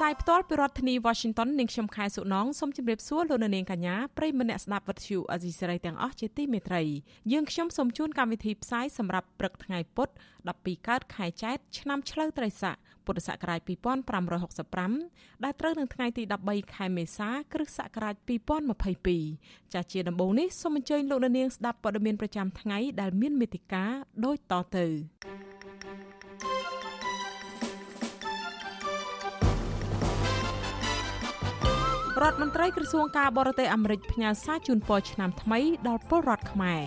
ផ្សាយផ្ទាល់ពីរដ្ឋធានី Washington នាងខ្ញុំខែសុណងសូមជម្រាបសួរលោកនាងកញ្ញាប្រិយមិត្តអ្នកស្ដាប់វិទ្យុអាស៊ីសេរីទាំងអស់ជាទីមេត្រីយើងខ្ញុំសូមជូនកម្មវិធីផ្សាយសម្រាប់ព្រឹកថ្ងៃពុធ12កើតខែចែកឆ្នាំឆ្លូវត្រីស័កពុទ្ធសករាជ2565ដែលត្រូវនឹងថ្ងៃទី13ខែមេសា គ្រិស្តសករាជ2022ចាស់ជាដំបូងនេះសូមអញ្ជើញលោកនាងស្ដាប់ព័ត៌មានប្រចាំថ្ងៃដែលមានមេតិការដូចតទៅ រដ្ឋមន្ត្រីក្រសួងការបរទេសអាមេរិកផ្ញើសារជូនពរឆ្នាំថ្មីដល់ពលរដ្ឋខ្មែរ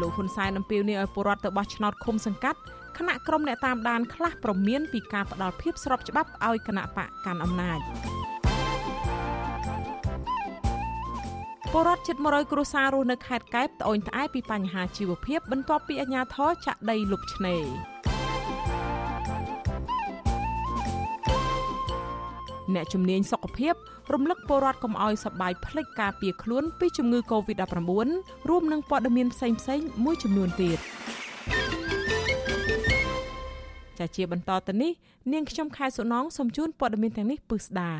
លោកហ៊ុនសែនអំពាវនាវឲ្យពលរដ្ឋទៅបោះឆ្នោតឃុំសង្កាត់គណៈក្រុមអ្នកតាមដានខ្លះប្រមានពីការផ្ដាល់ភាពស្របច្បាប់ឲ្យគណៈបកកាន់អំណាចពលរដ្ឋជិត100គ្រួសាររស់នៅខេត្តកែបត្អូញត្អែពីបញ្ហាជីវភាពបន្ទាប់ពីអាជ្ញាធរចាក់ដីលុបឆ្នេរ អ្នកជំនាញសុខភាពរំលឹកពលរដ្ឋកុំឲ្យសប្បាយភ្លេចការពារខ្លួនពីជំងឺ Covid-19 រួមនឹងព័ត៌មានផ្សេងៗមួយចំនួនទៀតចាជាបន្តទៅនេះនាងខ្ញុំខែសុណងសូមជូនព័ត៌មានទាំងនេះពឹស្ដា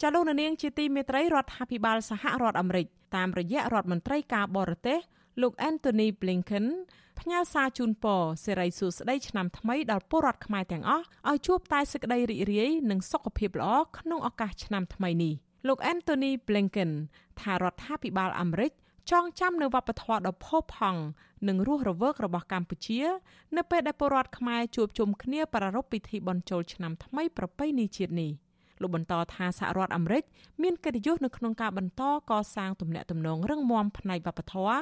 ចាលោកនាងជាទីមេត្រីរដ្ឋាភិបាលសហរដ្ឋអាមេរិកតាមរយៈរដ្ឋមន្ត្រីការបរទេសលោក Anthony Blinken ផ្ញើសារជូនពរសិរីសួស្តីឆ្នាំថ្មីដល់ពលរដ្ឋខ្មែរទាំងអស់ឲ្យជួបតែសេចក្តីរីករាយនិងសុខភាពល្អក្នុងឱកាសឆ្នាំថ្មីនេះលោក Anthony Blinken ថារដ្ឋាភិបាលអាមេរិកចងចាំនៅវប្បធម៌ដ៏ផូរផង់និងរស់រវើករបស់កម្ពុជា នៅពេលដែលពលរដ្ឋខ្មែរជួបជុំគ្នាប្រារព្ធពិធីបុណ្យចូលឆ្នាំថ្មីប្រពៃណីជាតិនេះ លោកបន្តថាសហរដ្ឋអាមេរិកមានកិត្តិយសនៅក្នុងការបន្តកសាងទំនាក់ទំនងរឹងមាំផ្នែកវប្បធម៌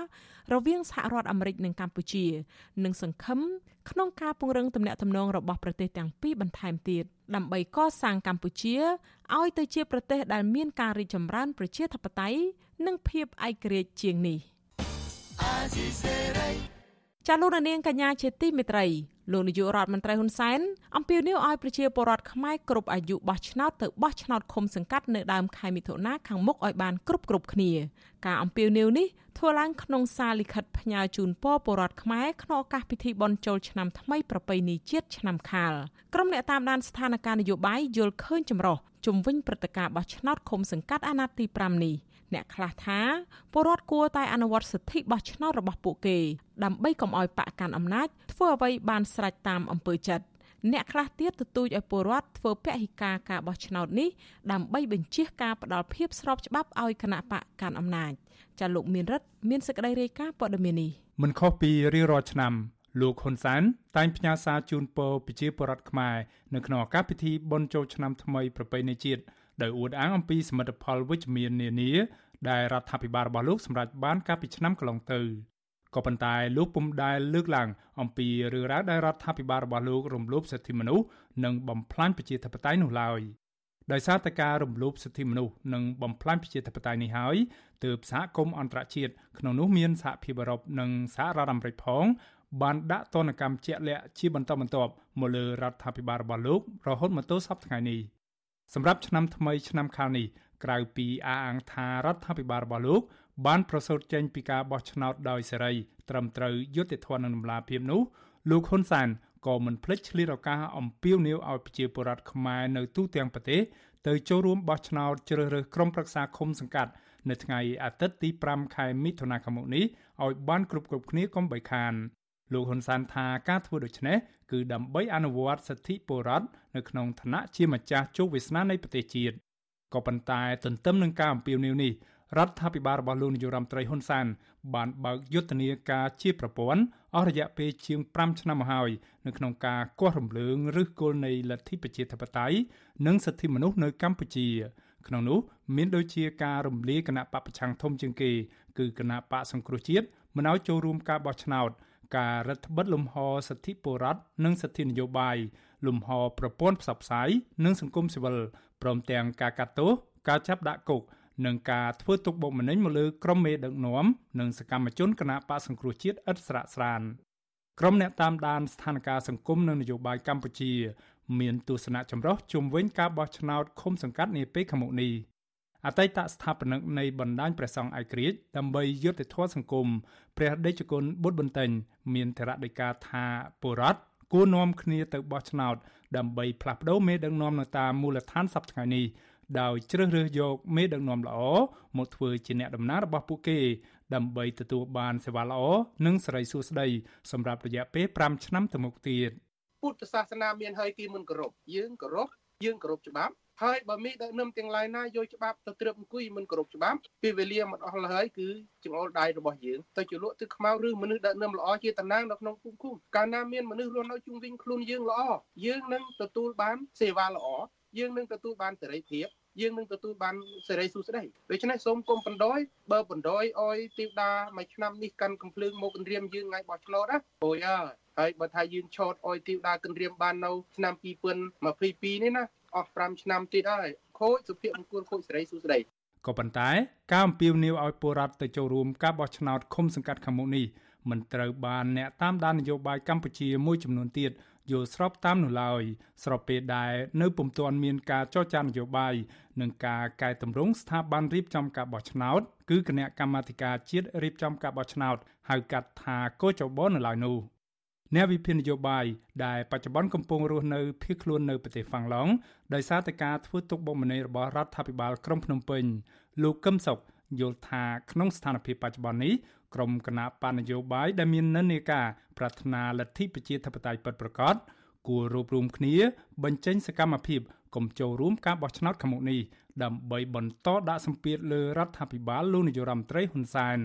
រវាងសហរដ្ឋអាមេរិកនិងកម្ពុជា និងសង្ឃឹមក្នុងការពង្រឹងទំនាក់ទំនងរបស់ប្រទេសទាំងពីរបន្ថែមទៀតដើម្បីកសាងកម្ពុជាឲ្យទៅជាប្រទេសដែលមានការរីកចម្រើនប្រជាធិបតេយ្យនិងភាពឯករាជ្យជាងនេះចាលោកនាងកញ្ញាជាទីមេត្រី លោកនាយករដ្ឋមន្ត្រីហ៊ុនសែនអំពាវនាវឲ្យប្រជាពលរដ្ឋខ្មែរគ្រប់អាយុបោះឆ្នោតទៅបោះឆ្នោតឃុំសង្កាត់នៅដើមខែមិថុនាខាងមុខឲ្យបានគ្រប់គ្រប់គ្នា ការអំពាវនាវនេះធ្វើឡើងក្នុងសារលិខិតផ្ញើជូនពរពលរដ្ឋខ្មែរក្នុងឱកាសពិធីបុណ្យចូលឆ្នាំថ្មីប្រពៃណីជាតិឆ្នាំខាលក្រុមអ្នកតាមដានស្ថានភាពនយោបាយយល់ឃើញចម្រោះជំវិញព្រឹត្តិការណ៍បោះឆ្នោតឃុំសង្កាត់អាណត្តិទី5នេះ អ្នកខ្លះថាពលរដ្ឋគួរតែអនុវត្តសិទ្ធិបោះឆ្នោតរបស់ពួកគេដើម្បីកុំឲ្យបកកាន់អំណាចធ្វើអ្វីបានស្រេចតាមអំពើចិត្តអ្នកខ្លះទៀតទទូចឲ្យពលរដ្ឋធ្វើពហិការការបោះឆ្នោតនេះដើម្បីបញ្ជាការផ្ដាល់ភាពស្របច្បាប់ឲ្យគណៈបកកាន់អំណាចចាលោកមានរិទ្ធមានសេចក្តីរាយការណ៍ព័ត៌មាននេះមិនខុសពីរៀងរាល់ឆ្នាំលោកហ៊ុនសែនតែងផ្ញើសារជូនពរប្រជាពលរដ្ឋខ្មែរនៅក្នុងឱកាសពិធីបុណ្យចូលឆ្នាំថ្មីប្រពៃណីជាតិដោយអួតអាងអំពីសមិទ្ធផលវិជ្ជមាននានា ដែលរដ្ឋាភិបាលរបស់លោកសម្រេចបានកាលពីឆ្នាំកន្លងទៅក៏ប៉ុន្តែលោកពុំដែលលើកឡើងអំពីរឿងរ៉ាវដែលរដ្ឋាភិបាលរបស់លោករំលោភសិទ្ធិមនុស្សនិងបំផ្លាញប្រជាធិបតេយ្យនោះឡើយដោយសារតែការរំលោភសិទ្ធិមនុស្សនិងបំផ្លាញប្រជាធិបតេយ្យនេះហើយទើបសហគមន៍អន្តរជាតិក្នុងនោះមានសហភាពអឺរ៉ុបនិងសហរដ្ឋអាមេរិកផងបានដាក់ទណ្ឌកម្មជាក់លាក់ជាបន្តបន្ទាប់មកលើរដ្ឋាភិបាលរបស់លោករហូតមកទល់សប្តាហ៍នេះសម្រាប់ឆ្នាំថ្មីឆ្នាំខាលនេះ ក្រៅពីអះអាងថារដ្ឋាភិបាលរបស់លោក បានប្រសូតចេញពីការបោះឆ្នោតដោយសេរី ត្រឹមត្រូវយុត្តិធម៌និងតម្លាភាពនោះលោកហ៊ុនសានក៏មិនភ្លេចឆ្លៀតឱកាសអំពាវនាវឲ្យប្រជាពលរដ្ឋខ្មែរនៅទូទាំងប្រទេសទៅចូលរួមបោះឆ្នោតជ្រើសរើសក្រុមប្រឹក្សាឃុំសង្កាត់នៅថ្ងៃអាទិត្យទី5ខែមិថុនាឆ្នាំនេះឲ្យបានគ្រប់គ្រប់គ្នាកុំបីខានលោកហ៊ុនសានថាការធ្វើដូច្នេះគឺដើម្បីអនុវត្តសិទ្ធិពលរដ្ឋនៅក្នុងឋានៈជាម្ចាស់ជោគវាសនានៃប្រទេសជាតិ ក៏ប៉ុន្តែទន្ទឹមនឹងការអំពាវនាវនេះរដ្ឋាភិបាលរបស់លោកនាយរដ្ឋមន្ត្រីហ៊ុនសានបានបើកយុទ្ធនាការជាប្រព័ន្ធអស់រយៈពេលជាង5ឆ្នាំមកហើយនៅក្នុងការគាស់រំលើងឫសគល់នៃលទ្ធិប្រជាធិបតេយ្យនិងសិទ្ធិមនុស្សនៅកម្ពុជាក្នុងនោះមានដូចជាការរំលាយគណៈបពប្រឆាំងធំជាងគេ គឺគណៈបកសង្គ្រោះជាតិមិនឲ្យចូលរួមការបោះឆ្នោតការរដ្ឋបិទលំហសិទ្ធិពលរដ្ឋនិងសិទ្ធិនយោបាយ លំហប្រព័ន្ធផ្សព្វផ្សាយនិងសង្គមស៊ីវិលព្រមទាំងការកាត់ទោសការចាប់ដាក់គុកនិងការធ្វើទុកបុកម្នេញមកលើក្រុមមេដឹកនាំនិងសកម្មជនគណបកសង្គ្រោះជាតិឥតស្រាកស្រានក្រុមអ្នកតាមដានស្ថានភាពសង្គមនិងនយោបាយកម្ពុជា មានទស្សនៈចម្រុះជុំវិញការបោះឆ្នោតឃុំសង្កាត់នាពេលខាងមុខនេះអតីតស្ថាបនិកនៃបណ្ដាញព្រះសង្ឃឯករាជ្យដើម្បីយុត្តិធម៌សង្គមព្រះដេចគុណបុត្របន្ទិញមានធរៈដីកាថាបុរដ្ឋ គួរនាំគ្នាទៅបោះឆ្នោតដើម្បីផ្លាស់ប្ដូរមេដឹកនាំនៅតាមមូលដ្ឋានសប្តាហ៍នេះដោយជ្រើសរើសយកមេដឹកនាំល្អមកធ្វើជាអ្នកដំណើររបស់ពួកគេដើម្បីទទួលបានសេវាល្អនិងសេរីសួស្តីសម្រាប់រយៈពេល5ឆ្នាំទៅមុខទៀតពុទ្ធសាសនាមានហើយគេមិនគោរពយើងគោរពយើងគោរពច្បាប់ ហើយបើមីដឹកនាំទាំងឡាយណាយកច្បាប់ទៅត្រៀបអង្គុយមិនគោរពច្បាប់ពេលវេលាមិនអស់ឡើយគឺចង្អុលដៃរបស់យើងទៅជាលក់ទឹកខ្មៅឬមនុស្សដឹកនាំល្អជាតំណាងនៅក្នុងភូមិឃុំកាលណាមានមនុស្សរស់នៅជុំវិញខ្លួនយើងល្អយើងនឹងទទួលបានសេវាល្អយើងនឹងទទួលបានសេរីភាពយើងនឹងទទួលបានសេរីសុស្ដីដូច្នេះសូមគុំបណ្ដោយបើបណ្ដោយអោយទីវតាមួយឆ្នាំនេះកាន់កំភ្លើងមកគម្រាមយើងថ្ងៃបោះឆ្នោតណាអូយអើយហើយបើថាយើងឆោតអោយទីវតាគម្រាមបាននៅឆ្នាំ2022នេះណា អស់5ឆ្នាំទៀតហើយខូចសុភមង្គលខូចសេរីសុស្ដីក៏ប៉ុន្តែការអំពាវនាវឲ្យពលរដ្ឋទៅចូលរួមការបោះឆ្នោតឃុំសង្កាត់ខាងមុខនេះមិនត្រូវបានអ្នកតាមដាននយោបាយកម្ពុជាមួយចំនួនទៀតយល់ស្របតាមនោះឡើយស្របពេលដែលនៅពុំទាន់មានការចរចានយោបាយនិងការកែតម្រង់ស្ថាប័នរៀបចំការបោះឆ្នោតគឺគណៈកម្មាធិការជាតិរៀបចំការបោះឆ្នោតហៅកាត់ថាកោចបនៅឡើយនោះ អ្នកវិភាគនយោបាយដែលបច្ចុប្បន្នកំពុងរស់នៅភៀសខ្លួននៅប្រទេសហ្វាំងឡង់ដោយសារតែការធ្វើទុកបុកម្នេញរបស់រដ្ឋាភិបាលក្រុងភ្នំពេញលោកកឹមសុខយល់ថាក្នុងស្ថានភាពបច្ចុប្បន្ននេះក្រុមគណៈបណ្ឌនយោបាយដែលមាននិន្នាការប្រាថ្នាលទ្ធិប្រជាធិបតេយ្យពិតប្រាកដគួររួបរวมគ្នា បញ្ចេញសកម្មភាពកុំចូលរួមការបោះឆ្នោតខាងមុខនេះដើម្បីបន្តដាក់សម្ពាធលើរដ្ឋាភិបាលលោកនាយរដ្ឋមន្ត្រីហ៊ុនសែន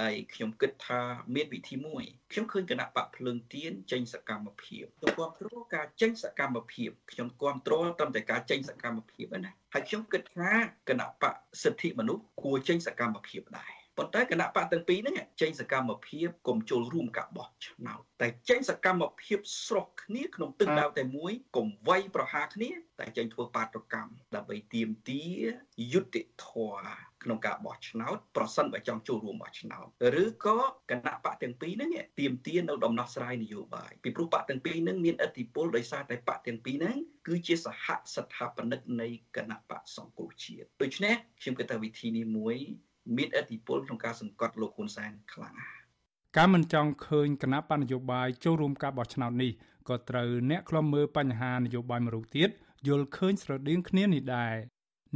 ហើយខ្ញុំគិតថាមានវិធីមួយខ្ញុំឃើញគណៈបកភ្លើងទៀនចេញសកម្មភាពខ្ញុំគ្រប់គ្រងការចេញសកម្មភាពខ្ញុំគ្រប់គ្រងត្រឹមតែការចេញសកម្មភាពណាហើយខ្ញុំគិតថាគណៈបកសិទ្ធិមនុស្សគួរចេញសកម្មភាពដែរ ប៉ុន្តែគណៈបកទាំងពីរហ្នឹងចេញសកម្មភាពកុំចូលរួមការបោះឆ្នោតតែចេញសកម្មភាពស្រុះគ្នាក្នុងទឹកដៅតែមួយកុំវាយប្រហារគ្នា តែចេញធ្វើបាតកម្មដើម្បីទាមទារយុត្តិធម៌ក្នុងការបោះឆ្នោតប្រសិនបើចង់ចូលរួមបោះឆ្នោតឬក៏គណៈបកទាំងពីរហ្នឹងទាមទារនៅដំណោះស្រាយនយោបាយពីព្រោះបកទាំងពីរហ្នឹងមានឥទ្ធិពលដោយសារតែបកទាំងពីរហ្នឹងគឺជាសហស្ថាបនិកនៃគណៈបកសង្គ្រោះជាតិដូច្នេះខ្ញុំគិតថាវិធីនេះមួយ មានឥទ្ធិពលក្នុងការសង្កត់លោកហ៊ុនសែនខ្លាំងណាស់ការមិនចង់ឃើញគណៈបញ្ញយោបាយចូលរួមការបោះឆ្នោតនេះក៏ត្រូវអ្នកខ្លំមើលបញ្ហានយោបាយមួយរូបទៀតយល់ឃើញស្រដៀងគ្នានេះដែរ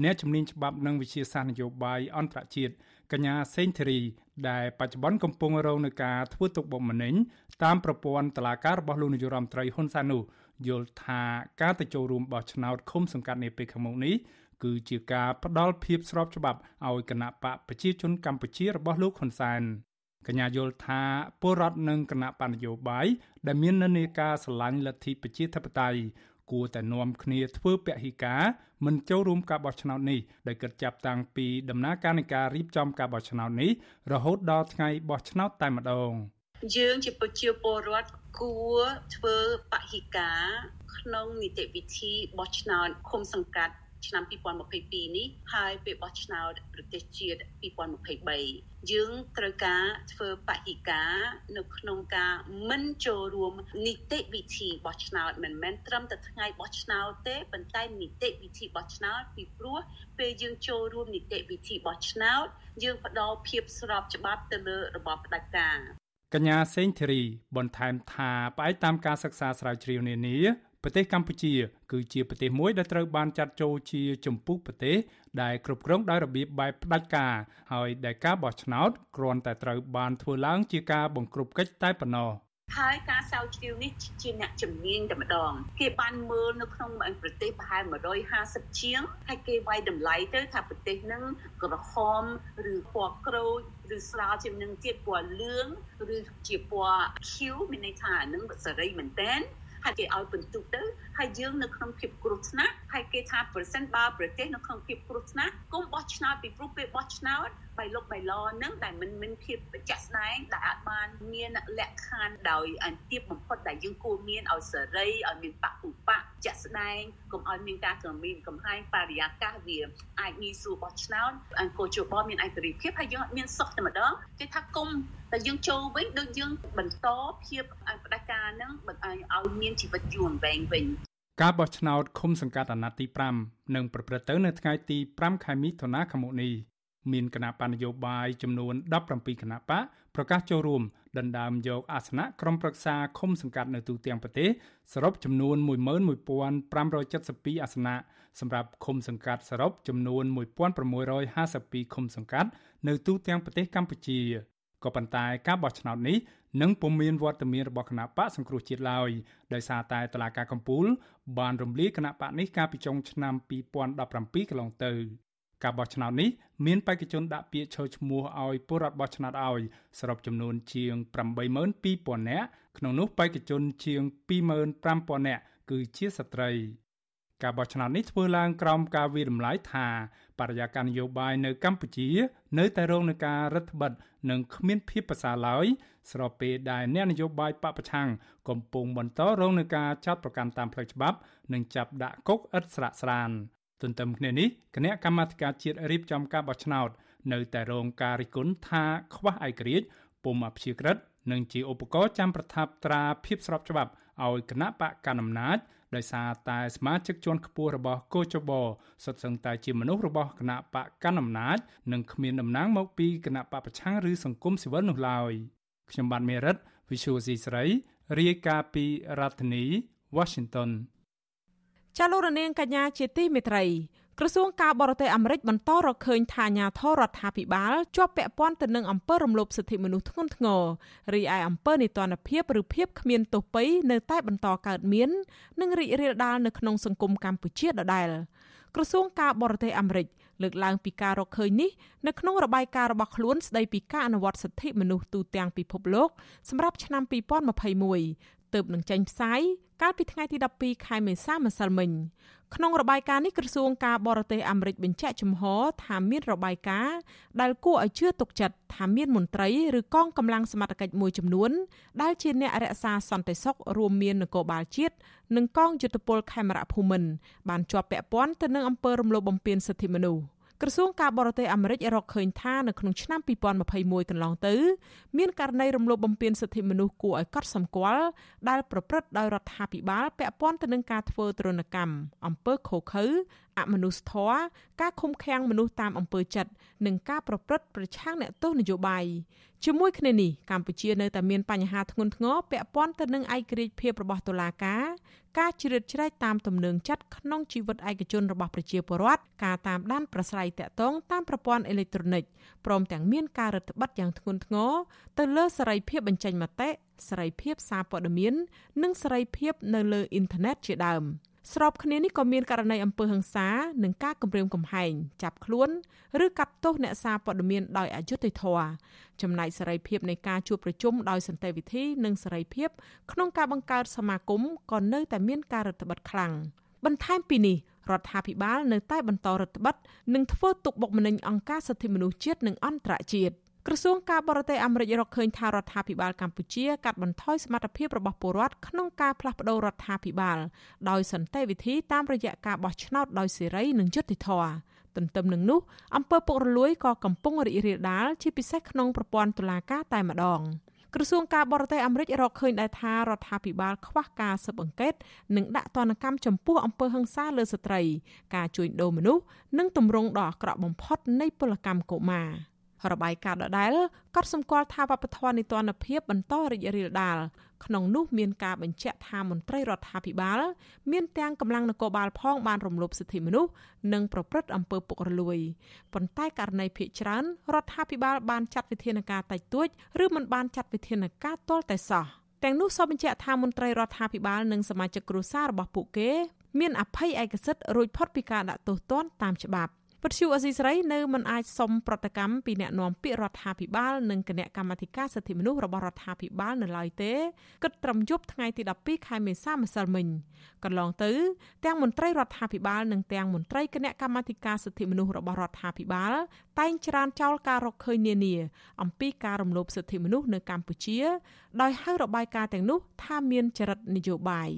អ្នកជំនាញច្បាប់និងវិជាសាស្ត្រនយោបាយអន្តរជាតិកញ្ញាសេងធីរី ដែលបច្ចុប្បន្នកំពុងរងនឹងការធ្វើទុកបុកម្នេញតាមប្រព័ន្ធតុលាការរបស់លោកនាយរដ្ឋមន្ត្រីហ៊ុនសែននោះយល់ថាការទៅចូលរួមបោះឆ្នោតឃុំសង្កាត់នាពេលខាងមុខនេះ គឺជាការផ្ដល់ភាពស្របច្បាប់ឲ្យគណៈបកប្រជាជនកម្ពុជារបស់លោកហ៊ុនសែនកញ្ញាយល់ថាពលរដ្ឋនិងគណៈបញ្ញយោបាយដែលមាននិន្នាការស្រឡាញ់លទ្ធិប្រជាធិបតេយ្យគួរតែនាំគ្នាធ្វើពហិការមិនចូលរួមការបោះឆ្នោតនេះដោយគិតចាប់តាំងពីដំណើរការនៃការរៀបចំការបោះឆ្នោតនេះរហូតដល់ថ្ងៃបោះឆ្នោតតែម្ដងយើងជាប្រជាពលរដ្ឋគួរធ្វើបហិការក្នុងនីតិវិធីបោះឆ្នោតឃុំសង្កាត់ ឆ្នាំ2022នេះហើយពេលបោះឆ្នោតប្រទេសជាតិ2023យើងត្រូវការធ្វើបហិការនៅក្នុងការមិនចូលរួមនីតិវិធីបោះឆ្នោតមិនមែនត្រឹមតែថ្ងៃបោះឆ្នោតទេប៉ុន្តែនីតិវិធីបោះឆ្នោតពីព្រោះពេលយើងចូលរួមនីតិវិធីបោះឆ្នោតយើងផ្ដល់ភាពស្របច្បាប់ទៅលើរបបផ្ដាច់ការកញ្ញាសេងធីរីបន្ថែមថាផ្អែកតាមការសិក្សាស្រាវជ្រាវនានា ប្រទេសកម្ពុជា គឺជាប្រទេសមួយដែលត្រូវបានចាត់ចូលជាចម្ពោះប្រទេសដែលគ្រប់គ្រងដោយរបៀបបែបផ្ដាច់ការហើយដែលការបោះឆ្នោតគ្រាន់តែត្រូវបានធ្វើឡើងជាការបង្ក្រប់កិច្ចតែប៉ុណ្ណោះហើយការស្រាវជ្រាវនេះជាអ្នកជំនាញតែម្ដងគេបានមើលនៅក្នុងប្រទេសប្រហែល150ជាងហើយគេវាយតម្លៃទៅថាប្រទេសហ្នឹងក្រហមឬពណ៌ក្រូចឬស្រាលជាងនឹងទៀតពណ៌លឿងឬជាពណ៌ខៀវមានន័យថាហ្នឹងសេរីមែនតើ ហើយគេឲ្យបន្ទុកទៅហើយយើងនៅក្នុងភាពគ្រោះថ្នាក់ហើយគេថាប្រសិនបើប្រទេសនៅក្នុងភាពគ្រោះថ្នាក់គុំបោះឆ្នោតពីព្រោះពេលបោះឆ្នោត បៃលុកបៃលនឹងដែលមិនមានភាពជាក់ស្ដែងដែលអាចបានមានលក្ខខណ្ឌដោយអន្ទាបបំផុតដែលយើងគួរមានឲ្យសេរីឲ្យមានបពុបៈជាក់ស្ដែងកុំឲ្យមានការគំរាមកំហែងបរិយាកាសវាអាចងាយស្រួលបោះឆ្នោតអង្គជបមានឯករាជ្យភាពហើយយើងអត់មានសុខតែម្ដងគេថាគុំតែយើងចូលវិញដូចយើងបន្តភាពផ្ដាច់ការនឹងឲ្យមានជីវិតយូរអង្វែងវិញការបោះឆ្នោតឃុំសង្កាត់អាណត្តិទី5នឹងប្រព្រឹត្តទៅនៅថ្ងៃទី5ខែមិថុនាឆ្នាំនេះ មានគណៈបណ្ឌនយោបាយចំនួន17គណៈបកប្រកាសចូលរួមដណ្ដើមយកអាសនៈក្រុមប្រឹក្សាឃុំសង្កាត់នៅទូទាំងប្រទេសសរុបចំនួន11572អាសនៈសម្រាប់ឃុំសង្កាត់សរុបចំនួន1652ឃុំសង្កាត់នៅទូទាំងប្រទេសកម្ពុជាក៏ប៉ុន្តែការបោះឆ្នោតនេះនឹងពុំមានវត្តមានរបស់គណៈបកសង្គ្រោះជាតិឡើយដោយសារតែតឡាការកម្ពុជាបានរំលាយគណៈបកនេះកាលពីចុងឆ្នាំ2017កន្លងទៅ ការបោះឆ្នោតនេះមានបេក្ខជនដាក់ពាក្យឈរឈ្មោះឲ្យពលរដ្ឋបោះឆ្នោតឲ្យសរុបចំនួនជាង82000នាក់ក្នុងនោះបេក្ខជនជាង25000នាក់គឺជាស្ត្រីការបោះឆ្នោតនេះធ្វើឡើងក្រោមការវិរំលាយថាបរិយាកាសនយោបាយនៅកម្ពុជា នៅតែរងនឹងការរឹតបន្តឹងនិងគ្មានភាពប្រសើរឡើយស្របពេលដែលអ្នកនយោបាយបពប្រឆាំងកំពុងបន្តរងនឹងការចាត់ប្រកាន់តាមផ្លូវច្បាប់ និងចាប់ដាក់គុកឥតស្រាកស្រាន ទន្ទឹមគ្នានេះគណៈកម្មាធិការជាតិរៀបចំការបោះឆ្នោត នៅតែរងការរិះគន់ថាខ្វះឯករាជ្យពុំអព្យាក្រឹតនិងជាឧបករណ៍ចាំប្រថាប់ត្រាភាពស្របច្បាប់ឲ្យគណៈបកកណ្ដាលអំណាចដោយសារតែសមាជិកជាន់ខ្ពស់របស់កោចបសុទ្ធសឹងតែជាមនុស្សរបស់គណៈបកកណ្ដាលអំណាចនិងគ្មានតំណែងមកពីគណៈបកប្រឆាំងឬសង្គមស៊ីវិលនោះឡើយខ្ញុំបាទមេរិត Visual C ស្រីរាយការណ៍ពីរដ្ឋធានី Washington ចាលោករនាងកញ្ញាជាទីមេត្រីក្រសួងការបរទេសអាមេរិកបន្តរកឃើញថាអាញាធរដ្ឋាភិបាលជាប់ពាក់ព័ន្ធទៅនឹងអំពើរំលោភសិទ្ធិមនុស្សធ្ងន់ធ្ងររីឯអំពើនីតិរដ្ឋភាពឬភាពគ្មានទោសពៃនៅតែបន្តកើតមាននិងរីករាលដាលនៅក្នុងសង្គមកម្ពុជាដដែលក្រសួងការបរទេសអាមេរិកលើកឡើងពីការរកឃើញនេះនៅក្នុងរបាយការណ៍របស់ខ្លួនស្ដីពីការអនុវត្តសិទ្ធិមនុស្សទូទាំងពិភពលោកសម្រាប់ឆ្នាំ2021 ទើបនឹងចេញផ្សាយកាលពីថ្ងៃទី12ខែមេសាម្សិលមិញក្នុងរបាយការណ៍នេះក្រសួងការបរទេសអាមេរិកបញ្ជាក់ចំហថាមានរបាយការណ៍ដែលគួរឲ្យជឿទុកចិត្តថាមានមន្ត្រីឬកងកម្លាំងសមត្ថកិច្ចមួយចំនួនដែលជាអ្នករក្សាសន្តិសុខរួមមាននគរបាលជាតិនិងកងយុទ្ធពលខេមរៈភូមិន្ទបានជាប់ពាក់ព័ន្ធទៅនឹងអំពើរំលោភបំពានសិទ្ធិមនុស្ស។ ក្រសួងការបរទេសអាមេរិករកឃើញថានៅក្នុងឆ្នាំ2021កន្លងទៅ មានករណីរំលោភបំពានសិទ្ធិមនុស្សគួរឲ្យកត់សម្គាល់ដែលប្រព្រឹត្តដោយរដ្ឋាភិបាលពាក់ព័ន្ធទៅនឹងការធ្វើទរណកម្មអំពើឃោឃៅអមនុស្សធម៌ការឃុំឃាំងមនុស្សតាមអំពើចិត្តនិងការប្រព្រឹត្តប្រឆាំងអ្នកទោសនយោបាយជាមួយគ្នានេះកម្ពុជានៅតែមានបញ្ហាធ្ងន់ធ្ងរពាក់ព័ន្ធទៅនឹងឯករាជ្យភាពរបស់តុលាការ ការជ្រៀតជ្រែកតាមទំនឹងចិត្តក្នុងជីវិតឯកជនរបស់ប្រជាពលរដ្ឋការតាមដានប្រស្រ័យតាក់ទងតាមប្រព័ន្ធអេឡិចត្រូនិកព្រមទាំងមានការរដ្ឋបတ်យ៉ាងធ្ងន់ធ្ងរទៅលើសេរីភាពបញ្ចេញមតិសេរីភាពសារព័ត៌មាន និងសេរីភាពនៅលើអ៊ីនធឺណិតជាដើម។ ស្របគ្នានេះក៏មានករណីអំពើហិង្សានិងការគំរាមកំហែងចាប់ខ្លួនឬកាត់ទោសអ្នកសារព័ត៌មានដោយអយុត្តិធម៌ចំណែកសេរីភាពនៃការជួបប្រជុំដោយសន្តិវិធីនិងសេរីភាពក្នុងការបង្កើតសមាគមក៏នៅតែមានការរឹតបន្តឹងខ្លាំងបន្ថែមពីនេះរដ្ឋាភិបាលនៅតែបន្តរដ្ឋបတ်និងធ្វើទុកបុកម្នេញអង្គការសិទ្ធិមនុស្សជាតិនិងអន្តរជាតិ ក្រសួងការបរទេសអាមេរិករកឃើញថារដ្ឋាភិបាលកម្ពុជាកាត់បន្ថយសមត្ថភាពរបស់ពលរដ្ឋក្នុងការផ្លាស់ប្តូររដ្ឋាភិបាលដោយសន្តិវិធីតាមរយៈការបោះឆ្នោតដោយសេរីនិងយុត្តិធម៌ទន្ទឹមនឹងនោះអំពើពុករលួយក៏កំពុងរីករាលដាលជាពិសេសក្នុងប្រព័ន្ធតុលាការតែម្ដងក្រសួងការបរទេសអាមេរិករកឃើញដែរថារដ្ឋាភិបាលខ្វះការស៊ើបអង្កេតនិងដាក់ទណ្ឌកម្មចំពោះអំពើហិង្សាលើស្ត្រី ការជួញដូរមនុស្សនិងទម្រង់ដ៏អាក្រក់បំផុតនៃពលកម្មកុមារ។ របាយការណ៍ដដែលក៏សម្គាល់ថាវប្បធម៌នីតិរដ្ឋភាពបន្តរីករាលដាលក្នុងនោះមានការបញ្ជាក់ថាមន្ត្រីរដ្ឋាភិបាលមានទាំងកម្លាំងនគរបាលផងបានរំលោភសិទ្ធិមនុស្សនិងប្រព្រឹត្តអំពើពុករលួយប៉ុន្តែករណីភ ieck ច្រើនរដ្ឋាភិបាលបានចាត់វិធានការតិចតួចឬមិនបានចាត់វិធានការទាល់តែសោះទាំងនោះសូមបញ្ជាក់ថាមន្ត្រីរដ្ឋាភិបាលនិងសមាជិកគ្រួសាររបស់ពួកគេ មានអភ័យឯកសិទ្ធិរួចផុតពីការដាក់ទោសទណ្ឌតាមច្បាប់ ពទ្យុអស៊ីសេរីនៅមិនអាចសុំប្រតិកម្មពីអ្នកនាំពាក្យរដ្ឋាភិបាលនិងគណៈកម្មាធិការសិទ្ធិមនុស្សរបស់រដ្ឋាភិបាលនៅឡើយទេគិតត្រឹមយប់ថ្ងៃទី12ខែមេសាម្សិលមិញកន្លងទៅទាំងមន្ត្រីរដ្ឋាភិបាលនិងទាំងមន្ត្រីគណៈកម្មាធិការសិទ្ធិមនុស្សរបស់រដ្ឋាភិបាលតែងច្រានចោលការរកឃើញនានាអំពីការរំលោភសិទ្ធិមនុស្សនៅកម្ពុជា ដោយហៅរបាយការណ៍ទាំងនោះថាមានចរិតនយោបាយ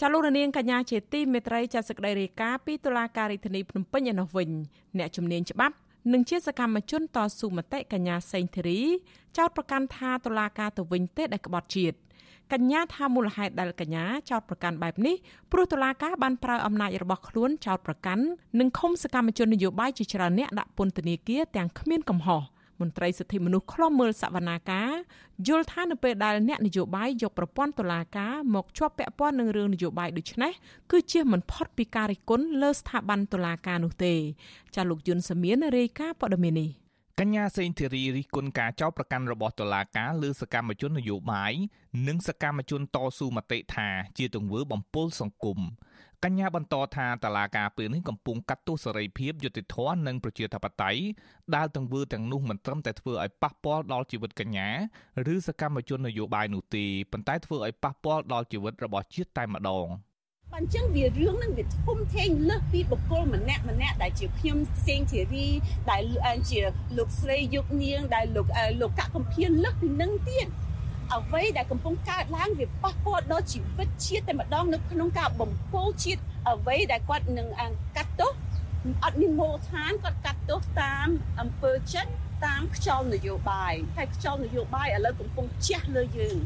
ចាលោករនាងកញ្ញាជាទីមេត្រីចាសសេចក្តីរាយការណ៍ពីតុលាការរាជធានីភ្នំពេញឯនោះវិញអ្នកជំនាញច្បាប់និងជាសកម្មជនតស៊ូមតិកញ្ញាសេងធីរីចោទប្រកាន់ថាតុលាការទៅវិញទេដែលក្បត់ជាតិកញ្ញាថាមូលហេតុដែលកញ្ញាចោទប្រកាន់បែបនេះព្រោះតុលាការបានប្រើអំណាចរបស់ខ្លួនចោទប្រកាន់និងឃុំសកម្មជននយោបាយជាច្រើនអ្នកដាក់ពន្ធនាគារទាំងគ្មានកំហុស មន្ត្រីសិទ្ធិមនុស្សខ្លំមើលសវនាការយល់ថានៅពេលដែលអ្នកនយោបាយយកប្រព័ន្ធតុលាការមកជាប់ពាក់ព័ន្ធនឹងរឿងនយោបាយដូចនេះគឺជាមិនផុតពីការរិះគន់លើស្ថាប័នតុលាការនោះទេចាលោកយុនសាមៀនរាយការណ៍ព័ត៌មាននេះកញ្ញាសេងធីរីរិះគន់ការចោទប្រកាន់របស់តុលាការលើសកម្មជននយោបាយនិងសកម្មជនតស៊ូមតិថាជាទង្វើបំពុលសង្គម កញ្ញាបន្តថាតឡាការពេលនេះកំពុងកាត់ទោសសេរីភាពយុត្តិធម៌និងប្រជាធិបតេយ្យដែលទង្វើទាំងនោះមិនត្រឹមតែធ្វើឲ្យប៉ះពាល់ដល់ជីវិតកញ្ញាឬសកម្មជននយោបាយនោះទេប៉ុន្តែធ្វើឲ្យប៉ះពាល់ដល់ជីវិតរបស់ជាតិតែម្ដងបើអញ្ចឹងវារឿងនឹងវាធំធេងលើសពីបុគ្គលម្នាក់ម្នាក់ដែលជាខ្ញុំផ្សេងជារីដែលជាលោកស្រីយុគនាងដែលលោកលោកកកំភៀនលើសពីនឹងទៀត អ្វីដែលកំពុងកើតឡើងវាប៉ះពាល់ដល់ជីវិតជាតិតែម្ដងនៅក្នុងការបំពោជាតិអ្វីដែលគាត់នឹងកាត់ទោសអត់មានមូលដ្ឋានគាត់កាត់ទោសតាមអំពើចិត្តតាមខ្យល់នយោបាយហើយខ្យល់នយោបាយឥឡូវកំពុងជះលើយើង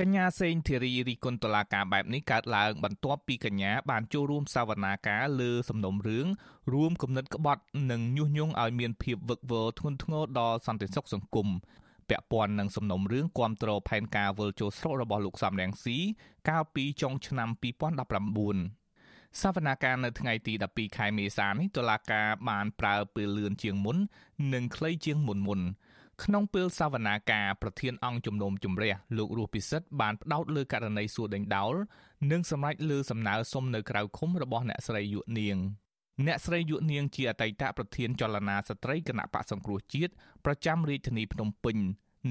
កញ្ញាសេងធីរីរីគុណតឡាការបែបនេះកើតឡើងបន្ទាប់ពីកញ្ញាបានចូលរួមសវនាការលើសំណុំរឿងរួមគំនិតក្បត់និងញុះញង់ឲ្យមានភាពវឹកវរធ្ងន់ធ្ងរដល់សន្តិសុខសង្គម ពាក់ព័ន្ធនឹងសំណុំរឿងគាំទ្រផែនការវិលចូលស្រុករបស់លោកសំរងស៊ីកាលពីចុងឆ្នាំ2019សវនាការនៅថ្ងៃទី12ខែមេសានេះតុលាការបានប្រើពេលលឿនជាងមុន និងខ្លីជាងមុនមុន ក្នុងពេលសវនាការប្រធានអង្គជំនុំជម្រះលោករស់ពិសិដ្ឋបានផ្ដោតលើករណីសួរដេញដោលនិងសម្រេចលើសំណើសុំនៅក្រៅឃុំរបស់អ្នកស្រីយុនាង អ្នកស្រីយុនាងជាអតីតប្រធានចលនាស្ត្រីគណៈបកសង្គ្រោះជាតិប្រចាំរាជធានីភ្នំពេញ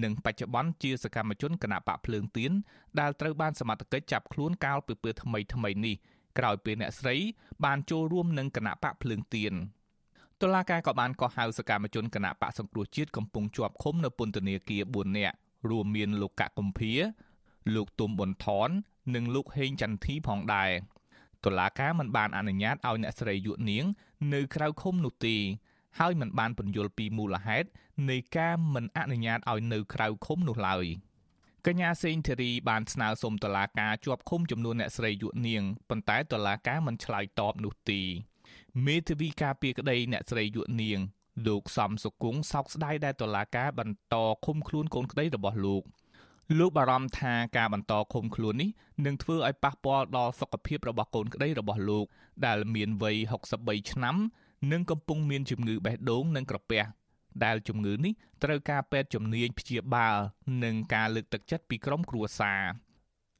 និងបច្ចុប្បន្នជាសកម្មជនគណៈបកភ្លើងទៀនដែលត្រូវបានសមត្ថកិច្ចចាប់ខ្លួនកាលពីពេលថ្មីថ្មីនេះក្រោយពេលអ្នកស្រីបានចូលរួមនឹងគណៈបកភ្លើងទៀនតុលាការក៏បានកោះហៅសកម្មជនគណៈបកសង្គ្រោះជាតិកំពុងជាប់ឃុំនៅពន្ធនាគារ4នាក់រួមមានលោកកកកំភាលោកទុំប៊ុនថននិងលោកហេងចន្ទធីផងដែរ តុលាការមិនបានអនុញ្ញាតឲ្យអ្នកស្រីយុនាង នៅក្រៅឃុំនោះទេហើយមិនបានពន្យល់ពីមូលហេតុនៃការមិនអនុញ្ញាតឲ្យនៅក្រៅឃុំនោះឡើយកញ្ញាសេងធីរីបានស្នើសុំតុលាការជាប់ឃុំចំនួនអ្នកស្រីយុនាងប៉ុន្តែតុលាការមិនឆ្លើយតបនោះទេមេធាវីការពារក្តីអ្នកស្រីយុនាងលោកសំសុគង្គសោកស្ដាយដែលតុលាការបន្តឃុំខ្លួនកូនក្តីរបស់លោក លោកបារម្ភថាការបន្តឃុំខ្លួននេះនឹងធ្វើឲ្យប៉ះពាល់ដល់សុខភាពរបស់កូនក្តីរបស់លោក ដែលមានវ័យ63ឆ្នាំ និងកំពុងមានជំងឺបេះដូងនិងក្រពះដែលជំងឺនេះត្រូវការពេទ្យជំនាញព្យាបាលនិងការលើកទឹកចិត្តពីក្រុមគ្រួសារ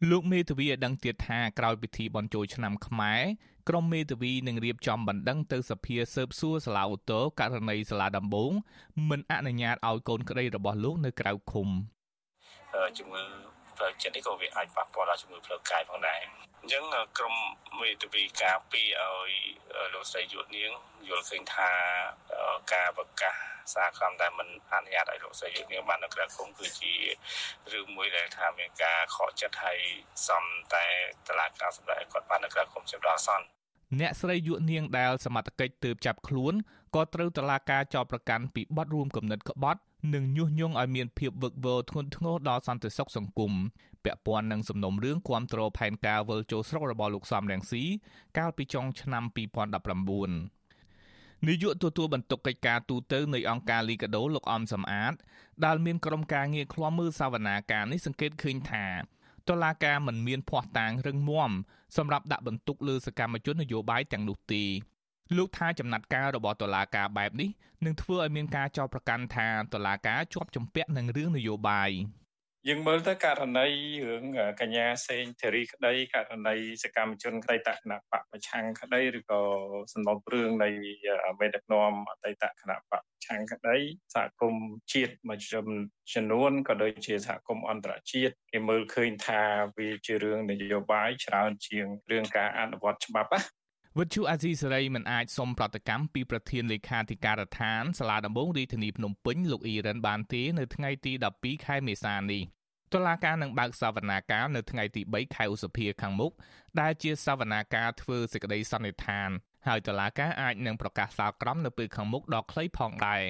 លោកមេធាវីឲ្យដឹងទៀតថាក្រោយពិធីបន់ជោឆ្នាំខ្មែរក្រុមមេធាវីនឹងរៀបចំបណ្ដឹងទៅសភាស៊ើបសួរសាលាឧទ្ធរករណីសាលាដំបងមិនអនុញ្ញាតឲ្យកូនក្តីរបស់លោកនៅក្រៅឃុំ ជំងឺផ្លូវចិត្តនេះក៏វាអាចប៉ះពាល់ដល់ជំងឺផ្លូវកាយផងដែរអញ្ចឹងក្រមមេធាវីការពីឲ្យលោកស្រីយុទ្ធនាងយល់ឃើញថាការប្រកាសសារក្រមដែលមិនអនុញ្ញាតឲ្យលោកស្រីយុទ្ធនាងបាននៅក្រៅឃុំគឺជារឿងមួយដែលថាមានការខកចិត្តហើយសំតែតឡាការសម្រាប់ឲ្យគាត់បាននៅក្រៅឃុំចាប់ដល់អសន្នអ្នកស្រីយុនាងដែលសមត្ថកិច្ចទើបចាប់ខ្លួនក៏ត្រូវតឡាការចោទប្រកាន់ពីបទរួមគំនិតក្បត់ និងញុះញង់ឲ្យមានភាពវឹកវរធ្ងន់ធ្ងរដល់សន្តិសុខសង្គមពាក់ព័ន្ធនឹងសំណុំរឿងគាំទ្រផែនការវិលចូលស្រុករបស់លោកសំរងស៊ីកាលពីចុងឆ្នាំ2019នាយកទទួលបន្ទុកកិច្ចការទូតនៃអង្គការលីកាដូលោកអំសំអាតដែលមានក្រុមការងារឃ្លាំមើលសវនាការនេះសង្កេតឃើញថាតុលាការមិនមានភ័ស្តុតាងរឹងមាំសម្រាប់ដាក់បន្ទុកលើសកម្មជននយោបាយទាំងនោះទេ លោកថាចំណាត់ការរបស់តុលាការបែបនេះនឹងធ្វើឲ្យមានការចោទប្រកាន់ថាតុលាការជាប់ជំពាក់នឹងរឿងនយោបាយយើងមើលទៅករណីរឿងកញ្ញាសេងធារីក្តីករណីសកម្មជនក្តីតគណៈបកប្រឆាំងក្តីឬក៏សំណុំរឿងនៃមេដឹកនាំអតីតគណៈបកប្រឆាំងក្តីសហគមន៍ជាតិមួយចំនួនក៏ដូចជាសហគមន៍អន្តរជាតិគេមើលឃើញថាវាជារឿងនយោបាយច្រើនជាងរឿងការអនុវត្តច្បាប់ណា វិទ្យុអាស៊ីសេរីមិនអាចសុំប្រតិកម្មពីប្រធានលេខាធិការដ្ឋានសាលាដំបងរាជធានីភ្នំពេញលោកអ៊ីរ៉ានបានទេនៅថ្ងៃទី12ខែមេសានេះតុលាការនឹងបើកសវនាការនៅថ្ងៃទី3ខែឧសភាខាងមុខដែលជាសវនាការធ្វើសេចក្តីសន្និដ្ឋានហើយតុលាការអាចនឹងប្រកាសសាលក្រមនៅពេលខាងមុខដ៏ខ្លីផងដែរ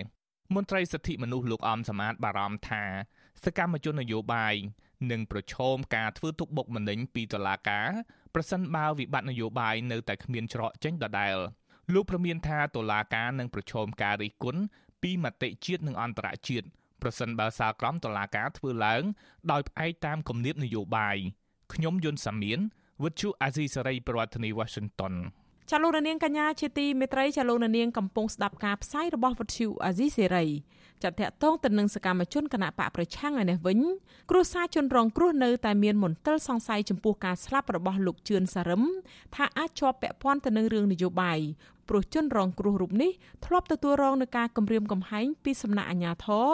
មន្ត្រីសិទ្ធិមនុស្សលោកអំសមាតបារម្ភថាសកម្មជននយោបាយនឹងប្រឈមការធ្វើទុកបុកម្នេញពីតុលាការ ប្រសិនបើវិបត្តិនយោបាយនៅតែគ្មានច្រកចេញដដែលលោកប្រមានថាតុលាការនឹងប្រឈមការរិះគន់ពីមតិជាតិនិងអន្តរជាតិប្រសិនបើសាលក្រមតុលាការធ្វើឡើង ដោយផ្អែកតាមគំនាបនយោបាយខ្ញុំយុនសាមៀនវិទ្យុអាស៊ីសេរីប្រធានាធិបតី Washington ចាលោកនាងកញ្ញាជាទីមេត្រីចាលោកនាងកំពុងស្ដាប់ការផ្សាយរបស់វិទ្យុអាស៊ីសេរី ចាត់តាក់ទងទៅនឹងសកម្មជនគណៈបកប្រឆាំងឯនេះវិញគ្រួសារជនរងគ្រោះនៅតែមានមន្ទិលសង្ស័យចំពោះការស្លាប់របស់លោកជឿនសារឹមថាអាចជាប់ពាក់ព័ន្ធទៅនឹងរឿងនយោបាយព្រោះជនរងគ្រោះរូបនេះធ្លាប់ទទួលរងនឹងការគំរាមកំហែងពីសំណាក់អាជ្ញាធរ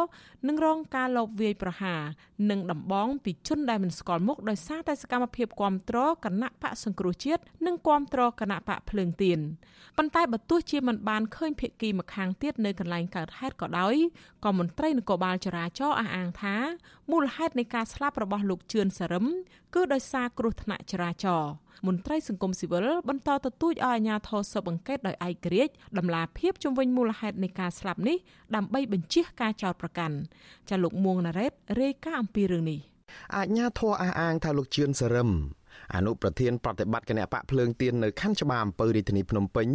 និងរងការលបវាយប្រហារនិងដំបងពីជនដែលមិនស្គាល់មុខដោយសារតែសកម្មភាពគ្រប់គ្រងគណៈបកសង្គ្រោះជាតិនិងគ្រប់គ្រងគណៈបកភ្លើងទៀនប៉ុន្តែបើទោះជាមិនបានឃើញភៀកគីម្ខាងទៀតនៅកន្លែងកើតហេតុក៏ដោយ ក៏មន្ត្រីនគរបាលចរាចរណ៍អះអាងថាមូលហេតុនៃការស្លាប់របស់លោកជឿនសរឹមគឺដោយសារគ្រោះថ្នាក់ចរាចរណ៍មន្ត្រីសង្គមស៊ីវិលបន្តទទូចឲ្យអាជ្ញាធរស៊ើបអង្កេតដោយឯករាជ្យដំឡាភាពជំវិញមូលហេតុនៃការស្លាប់នេះដើម្បីបញ្ជាការចោទប្រកាន់ចាលោកមួងណារ៉េតរាយការណ៍អំពីរឿងនេះអាជ្ញាធរអះអាងថាលោកជឿនសរឹម អនុប្រធានប្រតិបត្តិគណៈបកភ្លើងទៀននៅខណ្ឌច្បារអំពើរាជធានីភ្នំពេញ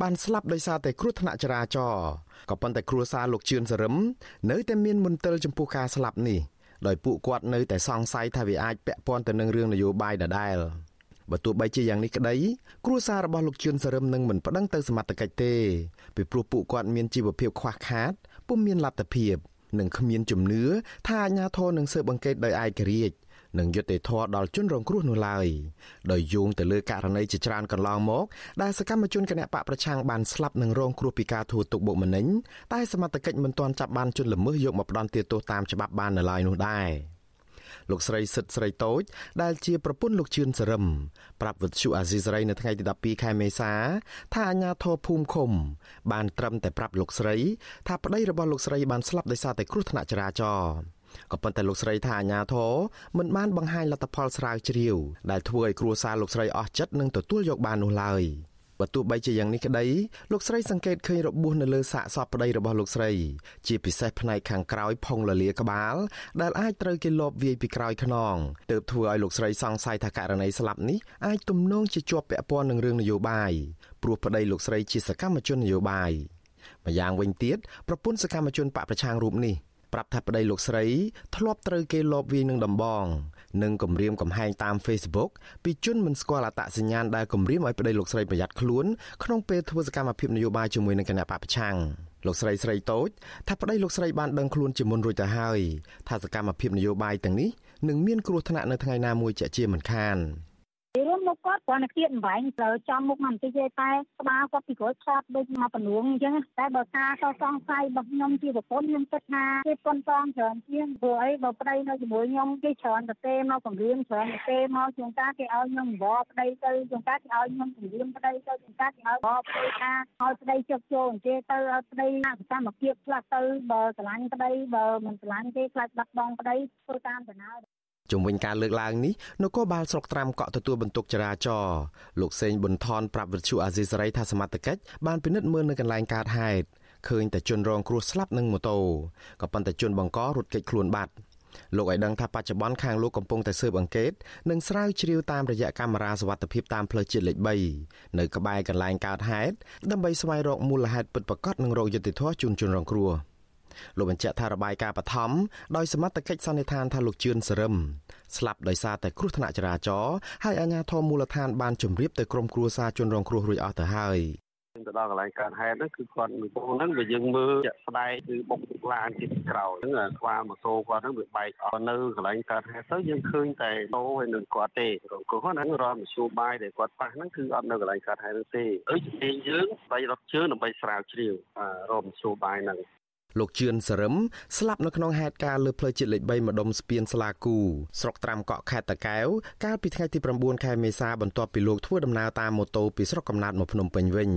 បានស្លាប់ដោយសារតែគ្រោះថ្នាក់ចរាចរណ៍ក៏ប៉ុន្តែគ្រួសារលោកជឿនសរឹមនៅតែមានមន្ទិលចំពោះការស្លាប់នេះដោយពួកគាត់នៅតែសង្ស័យថាវាអាចពាក់ព័ន្ធទៅនឹងរឿងនយោបាយដដែលបើទោះបីជាយ៉ាងនេះក្តីគ្រួសាររបស់លោកជឿនសរឹមនឹងមិនប្តឹងទៅសមត្ថកិច្ចទេពីព្រោះពួកគាត់មានជីវភាពខ្វះខាតពុំមានលទ្ធភាពនិងគ្មានជំនឿថាអាជ្ញាធរនឹងស៊ើបអង្កេតដោយឯករាជ្យ និងយុត្តិធម៌ដល់ជនរងគ្រោះនោះឡើយដោយយោងទៅលើករណីជាច្រើនកន្លងមក ដែលសកម្មជនគណបកប្រឆាំងបានស្លាប់និងរងគ្រោះពីការធ្វើទុកបុកម្នេញតែសមត្ថកិច្ចមិនទាន់ចាប់បានជនល្មើសយកមកផ្ដន្ទាទោសតាមច្បាប់បាននៅឡើយនោះដែរលោកស្រីសិទ្ធស្រីតូចដែលជាប្រពន្ធលោកជឿនសរឹមប្រាប់វិទ្យុអាស៊ីសេរីនៅថ្ងៃទី12ខែមេសា ថាអាញាធរភូមិឃុំ បានត្រឹមតែប្រាប់លោកស្រី ថាប្តីរបស់លោកស្រីបានស្លាប់ដោយសារតែគ្រោះថ្នាក់ចរាចរណ៍ ក៏ប៉ុន្តែលោកស្រីថាអាញាធរមិនបានបង្ហាញលទ្ធផលស្រាវជ្រាវដែលធ្វើឲ្យគ្រួសារលោកស្រីអស់ចិត្តនឹងទទួលយកបាននោះឡើយបើទោះបីជាយ៉ាងនេះក្តីលោកស្រីសង្កេតឃើញរបួសនៅលើសាកសពប្តីរបស់លោកស្រី ជាពិសេសផ្នែកខាងក្រោយផុងលលាក្បាល ដែលអាចត្រូវគេលបវាយពីក្រោយខ្នងទើបធ្វើឲ្យលោកស្រីសង្ស័យថាករណីស្លាប់នេះអាចទំនងជាជាប់ពាក់ព័ន្ធនឹងរឿងនយោបាយព្រោះប្តីលោកស្រីជាសកម្មជននយោបាយម្យ៉ាងវិញទៀតប្រពន្ធសកម្មជនបកប្រឆាំងរូបនេះ ប្រាប់ថាប្តីលោកស្រីធ្លាប់ត្រូវគេលបវាយនឹងដំបងនិងគំរាមកំហែងតាម Facebook ពីជនមិនស្គាល់អត្តសញ្ញាណដែលគំរាមឲ្យប្តីលោកស្រីប្រយ័ត្នខ្លួនក្នុងពេលធ្វើសកម្មភាពនយោបាយជាមួយនឹងគណៈបព្វឆាំងលោកស្រីស្រីតូចថាប្តីលោកស្រីបានដឹងខ្លួនជាមុនរួចទៅហើយថាសកម្មភាពនយោបាយទាំងនេះនឹងមានគ្រោះថ្នាក់នៅថ្ងៃណាមួយជាជាមិនខាន។ រួមមកគាត់គ្រាន់តែគៀតបែងត្រូវចំមុខមកបន្តិចទេតែក្បាលគាត់ពីក្រួយឆាប់ដូចមកបំណងអញ្ចឹងតែបើការសសង្ស័យរបស់ខ្ញុំជាប្រពន្ធខ្ញុំគិតថាគេប៉ុនតងច្រើនជាងព្រោះអីបើប្តីនៅជាមួយខ្ញុំគេច្រើនទៅទេមកបង្រៀនច្រើនទៅទេមកជួនកាលគេឲ្យខ្ញុំបបប្តីទៅជួនកាលគេឲ្យខ្ញុំបង្រៀនប្តីទៅជួនកាលគេឲ្យបបប្តីថាឲ្យប្តីជឹកចូលអញ្ជើទៅឲ្យប្តីណាសកម្មភាពខ្លះទៅបើស្រឡាញ់ប្តីបើមិនស្រឡាញ់ទេខ្លាចបាត់បង់ប្តីធ្វើតាមដំណើរ ជំវិញការលើកឡើងនេះនគរបាលស្រុកត្រាំកក់ទទួលបន្ទុកចរាចរណ៍លោកសេងប៊ុនថនប្រាប់វិទ្យុអាស៊ីសេរីថាសមត្ថកិច្ចបានពិនិត្យមើលនៅកន្លែងកើតហេតុឃើញតែជនរងគ្រោះស្លាប់នឹងម៉ូតូក៏ប៉ុន្តែជនបង្ករត់គេចខ្លួនបាត់លោកឲ្យដឹងថាបច្ចុប្បន្នខាងលោកកំពុងតែស៊ើបអង្កេតនិងស្រាវជ្រាវតាមរយៈកាមេរ៉ាសវត្ថិភាពតាមផ្លូវជាតិលេខ3នៅក្បែរកន្លែងកើតហេតុដើម្បីស្វែងរកមូលហេតុពិតប្រាកដនិងរកយុត្តិធម៌ជូនជនរងគ្រោះ។ លោកបញ្ជាក់ថារបាយការណ៍បឋមដោយសមត្ថកិច្ចសន្និដ្ឋានថាលោកជឿនសរឹមស្លាប់ដោយសារតែគ្រោះថ្នាក់ចរាចរណ៍ហើយអាជ្ញាធរមូលដ្ឋានបានជម្រាបទៅក្រុមគ្រួសារជនរងគ្រោះរួចអស់ទៅហើយទៅដល់កន្លែងកើតហេតុហ្នឹងគឺគាត់មីពូហ្នឹងបើយើងមើលជាក់ស្ដែងគឺបុកឡានទីក្រោយហ្នឹងក្បាលម៉ូតូគាត់ហ្នឹងវាបែកអស់នៅកន្លែងកើតហេតុទៅយើងឃើញតែតោហើយនឹងគាត់ទេរងគ្រោះហ្នឹងរមមធ្យោបាយដែលគាត់ប៉ះហ្នឹងគឺអត់នៅកន្លែងកើតហេតុហ្នឹងទេដូចជំនាញយើងបីរត់ជើងដើម្បីស្រាវជ្រាវរមមធ្យោបាយហ្នឹង លោកជឿនសរឹមស្លាប់នៅក្នុងហេតុការណ៍លើផ្លូវជាតិលេខ3ម្ដុំស្ពានស្លាគូស្រុកត្រាំកក់ខេត្តតាកែវកាលពីថ្ងៃទី9ខែមេសាបន្ទាប់ពីលោកធ្វើដំណើរតាមម៉ូតូពីស្រុកកំណើតមកភ្នំពេញវិញ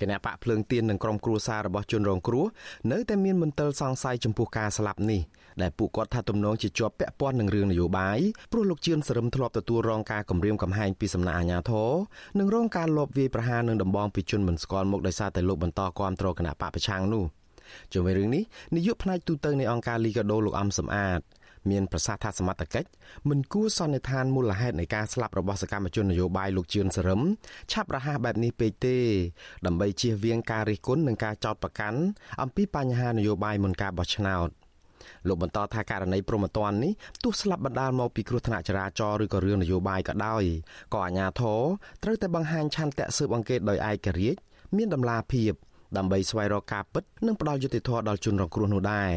គណៈបកភ្លើងទៀននិងក្រុមគ្រួសាររបស់ជនរងគ្រោះនៅតែមានមន្ទិលសង្ស័យចំពោះការស្លាប់នេះដែលពួកគាត់ថាទំនងជាជាប់ពាក់ព័ន្ធនឹងរឿងនយោបាយព្រោះលោកជឿនសរឹមធ្លាប់ទទួលរងការគំរាមកំហែងពីសំណាក់អាជ្ញាធរនិងរងការលបវាយប្រហារនឹងដំបងពីជនមិនស្គាល់មុខដោយសារតែលោកបន្តគាំទ្រគណៈបកប្រឆាំងនោះ។ ជុំវិញរឿងនេះនាយកផ្នែកទូតនៃអង្គការលីកាដូលោកអំសំអាតមានប្រសាសន៍ថាសមត្ថកិច្ចមិនគួរសន្និដ្ឋានមូលហេតុនៃការស្លាប់របស់សកម្មជននយោបាយលោកជឿនសរឹមឆាប់រហ័សបែបនេះពេកទេដើម្បីជៀសវាងការរិះគន់និងការចោទប្រកាន់អំពីបញ្ហានយោបាយមុនការបោះឆ្នោតលោកបន្តថាករណីប្រមទ័ននេះទោះស្លាប់បណ្ដាលមកពីគ្រោះថ្នាក់ចរាចរណ៍ឬក៏រឿងនយោបាយក៏ដោយក៏អាជ្ញាធរត្រូវតែបង្ហាញឆន្ទៈស៊ើបអង្កេតដោយឯករាជ្យមានតម្លាភាព ដើម្បីស្វែងរកការពិតនិងផ្ដល់យុត្តិធម៌ដល់ជនរងគ្រោះនោះដែរ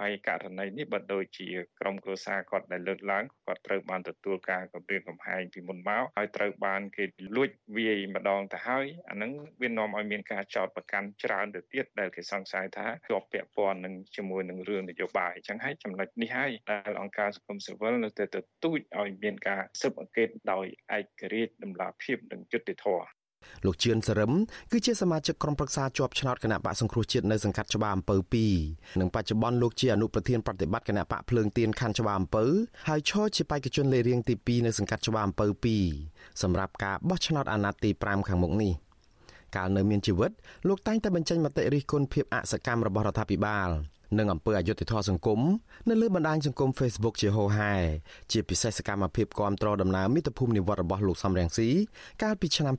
ហើយករណីនេះបើដូចជាក្រុមគ្រួសារគាត់ដែលលើកឡើងគាត់ត្រូវបានទទួលការគម្រាមកំហែងពីមុនមកហើយត្រូវបានគេលួចវាយម្ដងទៅហើយអានឹងវានាំឲ្យមានការចោទប្រកាន់ច្រើនទៅទៀតដែលគេសង្ស័យថាជាប់ពាក់ព័ន្ធនឹងជាមួយនឹងរឿងនយោបាយអញ្ចឹងហើយចំណុចនេះហើយដែលអង្គការសង្គមស៊ីវិលនៅតែទទូចឲ្យមានការស៊ើបអង្កេតដោយឯករាជ្យតម្លាភាពនិងយុត្តិធម៌ លោកជឿនសរឹមគឺជាសមាជិកក្រុមប្រឹក្សាជាប់ឆ្នោតគណៈបកសង្គ្រោះជាតិនៅសង្កាត់ច្បារអំពៅ2និងបច្ចុប្បន្នលោកជាអនុប្រធានប្រតិបត្តិគណៈបកភ្លើងទៀនខណ្ឌច្បារអំពៅហើយឈរជាបេក្ខជនលេខរៀងទី2នៅសង្កាត់ច្បារអំពៅ2សម្រាប់ការបោះឆ្នោតអាណត្តិទី5ខាងមុខនេះកាលនៅមានជីវិតលោកតែងតែបញ្ចេញមតិរិះគន់ភាពអសកម្មរបស់រដ្ឋាភិបាល និងអំពើអយុត្តិធម៌សង្គមនៅលើបណ្ដាញសង្គម Facebook ជាហូរហែជាពិសេសសកម្មភាពគាំទ្រដំណើរមាតុភូមិនិវត្តរបស់លោកសំរងស៊ីកាលពីឆ្នាំ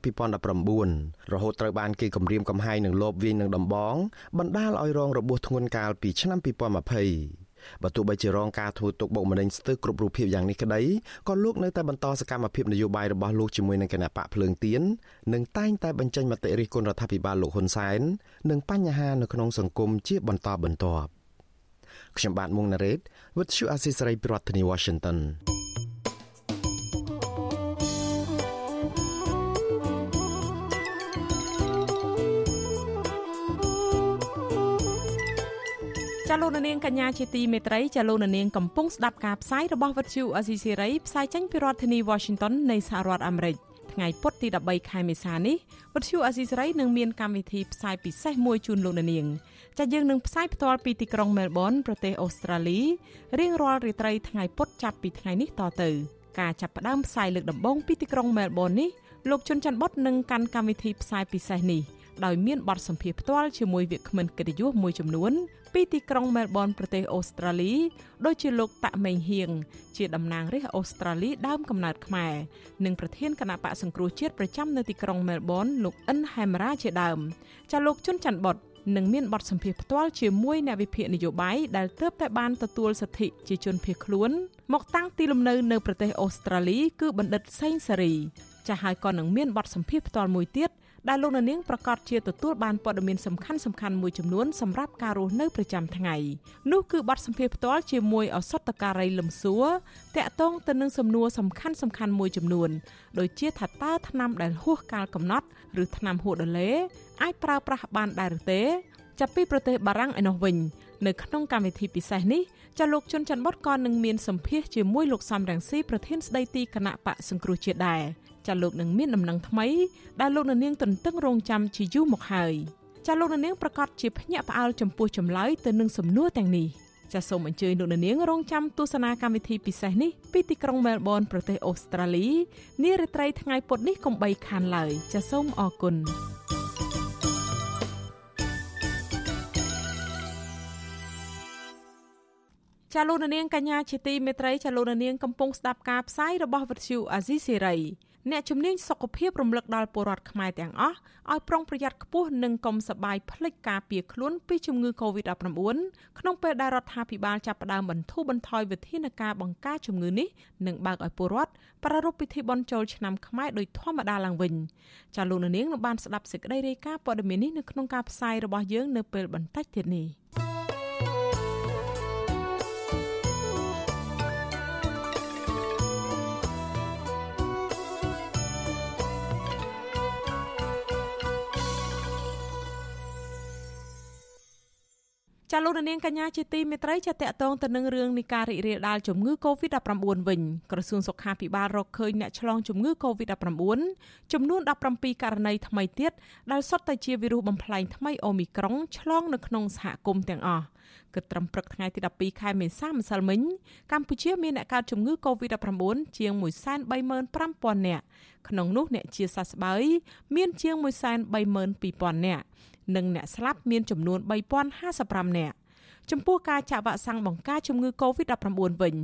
2019រហូតត្រូវបានគេគំរាមកំហែងនឹងលបវាយនឹងដំបងបណ្ដាលឲ្យរងរបួសធ្ងន់កាលពីឆ្នាំ2020បើទោះបីជារងការធ្វើទុកបុកម្នេញស្ទើរគ្រប់រូបភាពយ៉ាងនេះក្តីក៏លោកនៅតែបន្តសកម្មភាពនយោបាយរបស់លោកជាមួយនឹងគណៈបកភ្លើងទៀននិងតែងតែបញ្ចេញមតិរិះគន់រដ្ឋាភិបាលលោកហ៊ុនសែននិងបញ្ហានៅក្នុងសង្គមជាបន្តបន្ទាប់ ខ្ញុំបាទមុងណារ៉េត With you Assisary ប្រធានាធិបតី Washington ចាលោកនាងកញ្ញាជាទីមេត្រីចាលោកនាងកំពុងស្ដាប់ការផ្សាយរបស់វិទ្យុអេស៊ីសេរីផ្សាយចេញពីរដ្ឋធានី Washington នៃសហរដ្ឋអាមេរិកថ្ងៃពុធទី13ខែមេសានេះវិទ្យុអេស៊ីសេរីនឹងមានកម្មវិធីផ្សាយពិសេសមួយជូនលោកនាង ចាយើងនឹងផ្សាយផ្ទាល់ពីទីក្រុងមែលប៊នប្រទេសអូស្ត្រាលីរៀងរាល់រាត្រីថ្ងៃពុធចាប់ពីថ្ងៃនេះតទៅការចាប់ផ្ដើមផ្សាយលើកដំបូងពីទីក្រុងមែលប៊ននេះលោកជុនច័ន្ទបុតនឹងកាន់កម្មវិធីផ្សាយពិសេសនេះដោយមានបទសម្ភាសផ្ទាល់ជាមួយវាគ្មិនកិត្តិយសមួយចំនួន ពីទីក្រុងមែលប៊នប្រទេសអូស្ត្រាលីដូចជាលោកតាក់មេងហៀងជាតំណាងរាស្ត្រអូស្ត្រាលីដើមកំណើតខ្មែរនិងប្រធានគណៈបកសង្គ្រោះជាតិប្រចាំនៅទីក្រុងមែលប៊នលោកអិនហែមរ៉ាជាដើមចាលោកជុនច័ន្ទបុត និងមានបទសម្ភាសផ្ទាល់ជាមួយអ្នកវិភាគនយោបាយដែលទើបតែបានទទួលសិទ្ធិជាជនភៀសខ្លួន មកតាំងទីលំនៅនៅប្រទេសអូស្ត្រាលីគឺបណ្ឌិតសេងសេរីចាស់ហើយក៏នឹងមានបទសម្ភាសផ្ទាល់មួយទៀត ដែលលោកនាងប្រកាសជាទទួលបានព័ត៌មានសំខាន់សំខាន់មួយចំនួនសម្រាប់ការរស់នៅប្រចាំថ្ងៃនោះគឺបទសម្ភាសផ្ទាល់ជាមួយអសតការីលឹមសួរតាក់ទងទៅនឹងសំណួរសំខាន់សំខាន់មួយចំនួនដូចជាថាតើថ្នាំដែលហួសកាលកំណត់ឬថ្នាំហួសដុល្លេអាចប្រើប្រាស់បានដែរឬទេចាប់ពីប្រទេសបារាំងឯនោះវិញនៅក្នុងកម្មវិធីពិសេសនេះចាលោកជុនច័ន្ទបុតក៏នឹងមានសម្ភាសជាមួយលោកសំរងស៊ីប្រធានស្ដីទីគណៈបកសង្គ្រោះជាតិដែរ ចាលោកនឹងមានដំណឹងថ្មីដែលលោកនាងទន្ទឹងរង់ចាំជាយូរមកហើយចាលោកនាងប្រកាសជាភ្ញាក់ផ្អើលចំពោះចម្លើយទៅនឹងសំណួរទាំងនេះចាសសូមអញ្ជើញលោកនាងរងចាំទស្សនាកម្មវិធីពិសេសនេះពីទីក្រុងមែលប៊នប្រទេសអូស្ត្រាលីនារាត្រីថ្ងៃពុធនេះកុំបីខានឡើយចាសសូមអរគុណចាលោកនាងកញ្ញាជាទីមេត្រីចាលោកនាងកំពុងស្ដាប់ការផ្សាយរបស់វិទ្យុអាស៊ីសេរី អ្នកជំនាញសុខភាពរំលឹកដល់ពលរដ្ឋខ្មែរទាំងអស់ឲ្យប្រុងប្រយ័ត្នខ្ពស់និងកុំសបាយភ្លេចការពារខ្លួនពីជំងឺ Covid-19 ក្នុងពេលដែលរដ្ឋាភិបាលចាប់ផ្ដើមបន្ធូរបន្ថយវិធានការបង្ការជំងឺនេះនិងបើកឲ្យពលរដ្ឋប្រារព្ធពិធីបុណ្យចូលឆ្នាំខ្មែរដោយធម្មតាឡើងវិញចាលោកនាងនឹងបានស្ដាប់សេចក្តីរាយការណ៍ព័ត៌មាននេះនៅក្នុងការផ្សាយរបស់យើងនៅពេលបន្តិចទៀតនេះ ចាលោកនាងកញ្ញាជាទីមេត្រីចាតកតងទៅនឹងរឿងនៃការរីករាលដាលជំងឺ Covid-19 វិញក្រសួងសុខាភិបាលរកឃើញអ្នកឆ្លងជំងឺ Covid-19 ចំនួន17ករណីថ្មីទៀតដែលសុទ្ធតែជាវីរុសបំផ្លែងថ្មីអូមីក្រុងឆ្លងនៅក្នុងសហគមន៍ទាំងអស់គិតត្រឹមព្រឹកថ្ងៃទី12ខែមេសាម្សិលមិញកម្ពុជាមានអ្នកកើតជំងឺ Covid-19 ជាង135,000នាក់ក្នុងនោះអ្នកជាសះស្បើយមានជាង132,000នាក់ និងអ្នកស្លាប់មានចំនួន3055នាក់ចំពោះការចាក់វ៉ាក់សាំងបង្ការជំងឺ Covid-19 វិញ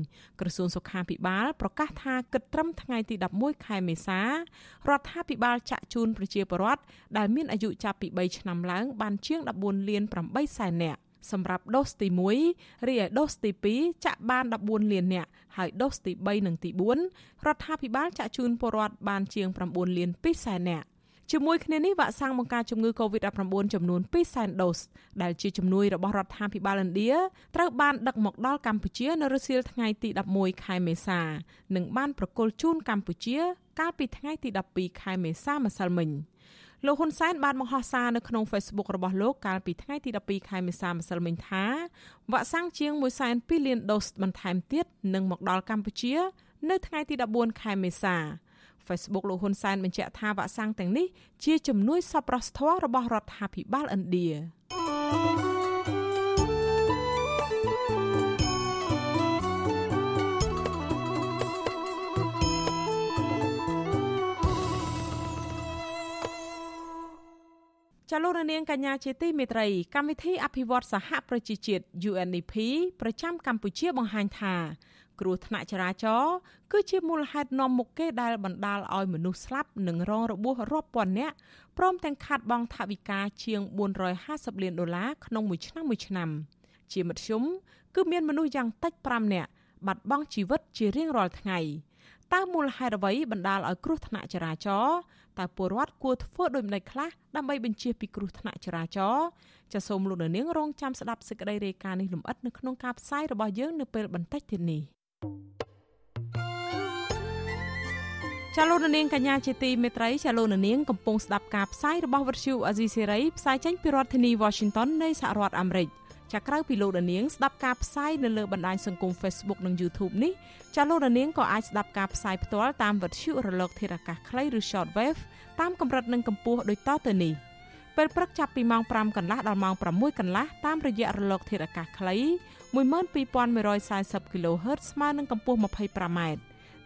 ក្រសួងសុខាភិបាលប្រកាសថាគិតត្រឹមថ្ងៃទី11ខែមេសារដ្ឋាភិបាលចាក់ជូនប្រជាពលរដ្ឋដែលមានអាយុចាប់ពី3ឆ្នាំឡើងបានជាង14លាន8សែននាក់សម្រាប់ដូសទី1រីឯដូសទី2ចាក់បាន14លាននាក់ហើយដូសទី3និងទី4រដ្ឋាភិបាលចាក់ជូនពលរដ្ឋបានជាង9លាន2សែននាក់ ជាមួយគ្នានេះវ៉ាក់សាំងបង្ការជំងឺ Covid-19 ចំនួន2សែនដូសដែលជាជំនួយរបស់រដ្ឋាភិបាលឥណ្ឌាត្រូវបានដឹកមកដល់កម្ពុជានៅរសៀលថ្ងៃទី11ខែមេសានិងបានប្រគល់ជូនកម្ពុជា កាលពីថ្ងៃទី12ខែមេសាម្សិលមិញលោកហ៊ុនសែនបានបង្ហោះសារនៅក្នុង Facebook របស់លោកកាលពីថ្ងៃទី12ខែមេសាម្សិលមិញថាវ៉ាក់សាំងជាង1.2លានដូសបន្ថែមទៀតនឹងមកដល់កម្ពុជា នៅថ្ងៃទី14ខែមេសា Facebook លោកហ៊ុនសែនបញ្ជាក់ថាវ៉ាក់សាំងទាំងនេះជាជំនួយសប្បុរសធម៌របស់រដ្ឋាភិបាលឥណ្ឌាចលនានាងកញ្ញាជាទីមេត្រីកម្មវិធីអភិវឌ្ឍសហប្រជាជាតិ UNDP ប្រចាំកម្ពុជាបង្ហាញថា គ្រោះថ្នាក់ចរាចរណ៍គឺជាមូលហេតុនាំមុខគេដែលបណ្ដាលឲ្យមនុស្សស្លាប់និងរងរបួសរាប់ពាន់នាក់ព្រមទាំងខាតបង់ថវិកាជាង450លានដុល្លារក្នុងមួយឆ្នាំមួយឆ្នាំជាមធ្យមគឺមានមនុស្សយ៉ាងតិច5នាក់បាត់បង់ជីវិតជារៀងរាល់ថ្ងៃតើមូលហេតុអ្វីបណ្ដាលឲ្យគ្រោះថ្នាក់ចរាចរណ៍តើពលរដ្ឋគួរធ្វើដូចម្តេចខ្លះដើម្បីបញ្ជៀសពីគ្រោះថ្នាក់ចរាចរណ៍ចាសសូមលោកនាងរងចាំស្ដាប់សេចក្តីរាយការណ៍នេះលម្អិតនៅក្នុងការផ្សាយរបស់យើងនៅពេលបន្តិចទៀតនេះ ចាលោកនាងកញ្ញាជាទីមេត្រីចាលោកនាងកំពុងស្ដាប់ការផ្សាយរបស់វិទ្យុអាស៊ីសេរីផ្សាយចេញពីរដ្ឋធានី Washington នៃសហរដ្ឋអាមេរិកចាក្រៅពីលោកនាងស្ដាប់ការផ្សាយនៅលើបណ្ដាញសង្គម Facebook និង YouTube នេះចាលោកនាងក៏អាចស្ដាប់ការផ្សាយផ្ទាល់តាមវិទ្យុរលកធាតុអាកាសខ្លីឬ Shortwave តាមកម្រិតនិងកម្ពស់ដូចតទៅនេះពេលព្រឹកចាប់ពីម៉ោង5កន្លះដល់ម៉ោង6កន្លះតាមរយៈរលកធាតុអាកាសខ្លី12140 kHz ស្មើនឹងកម្ពស់ 25m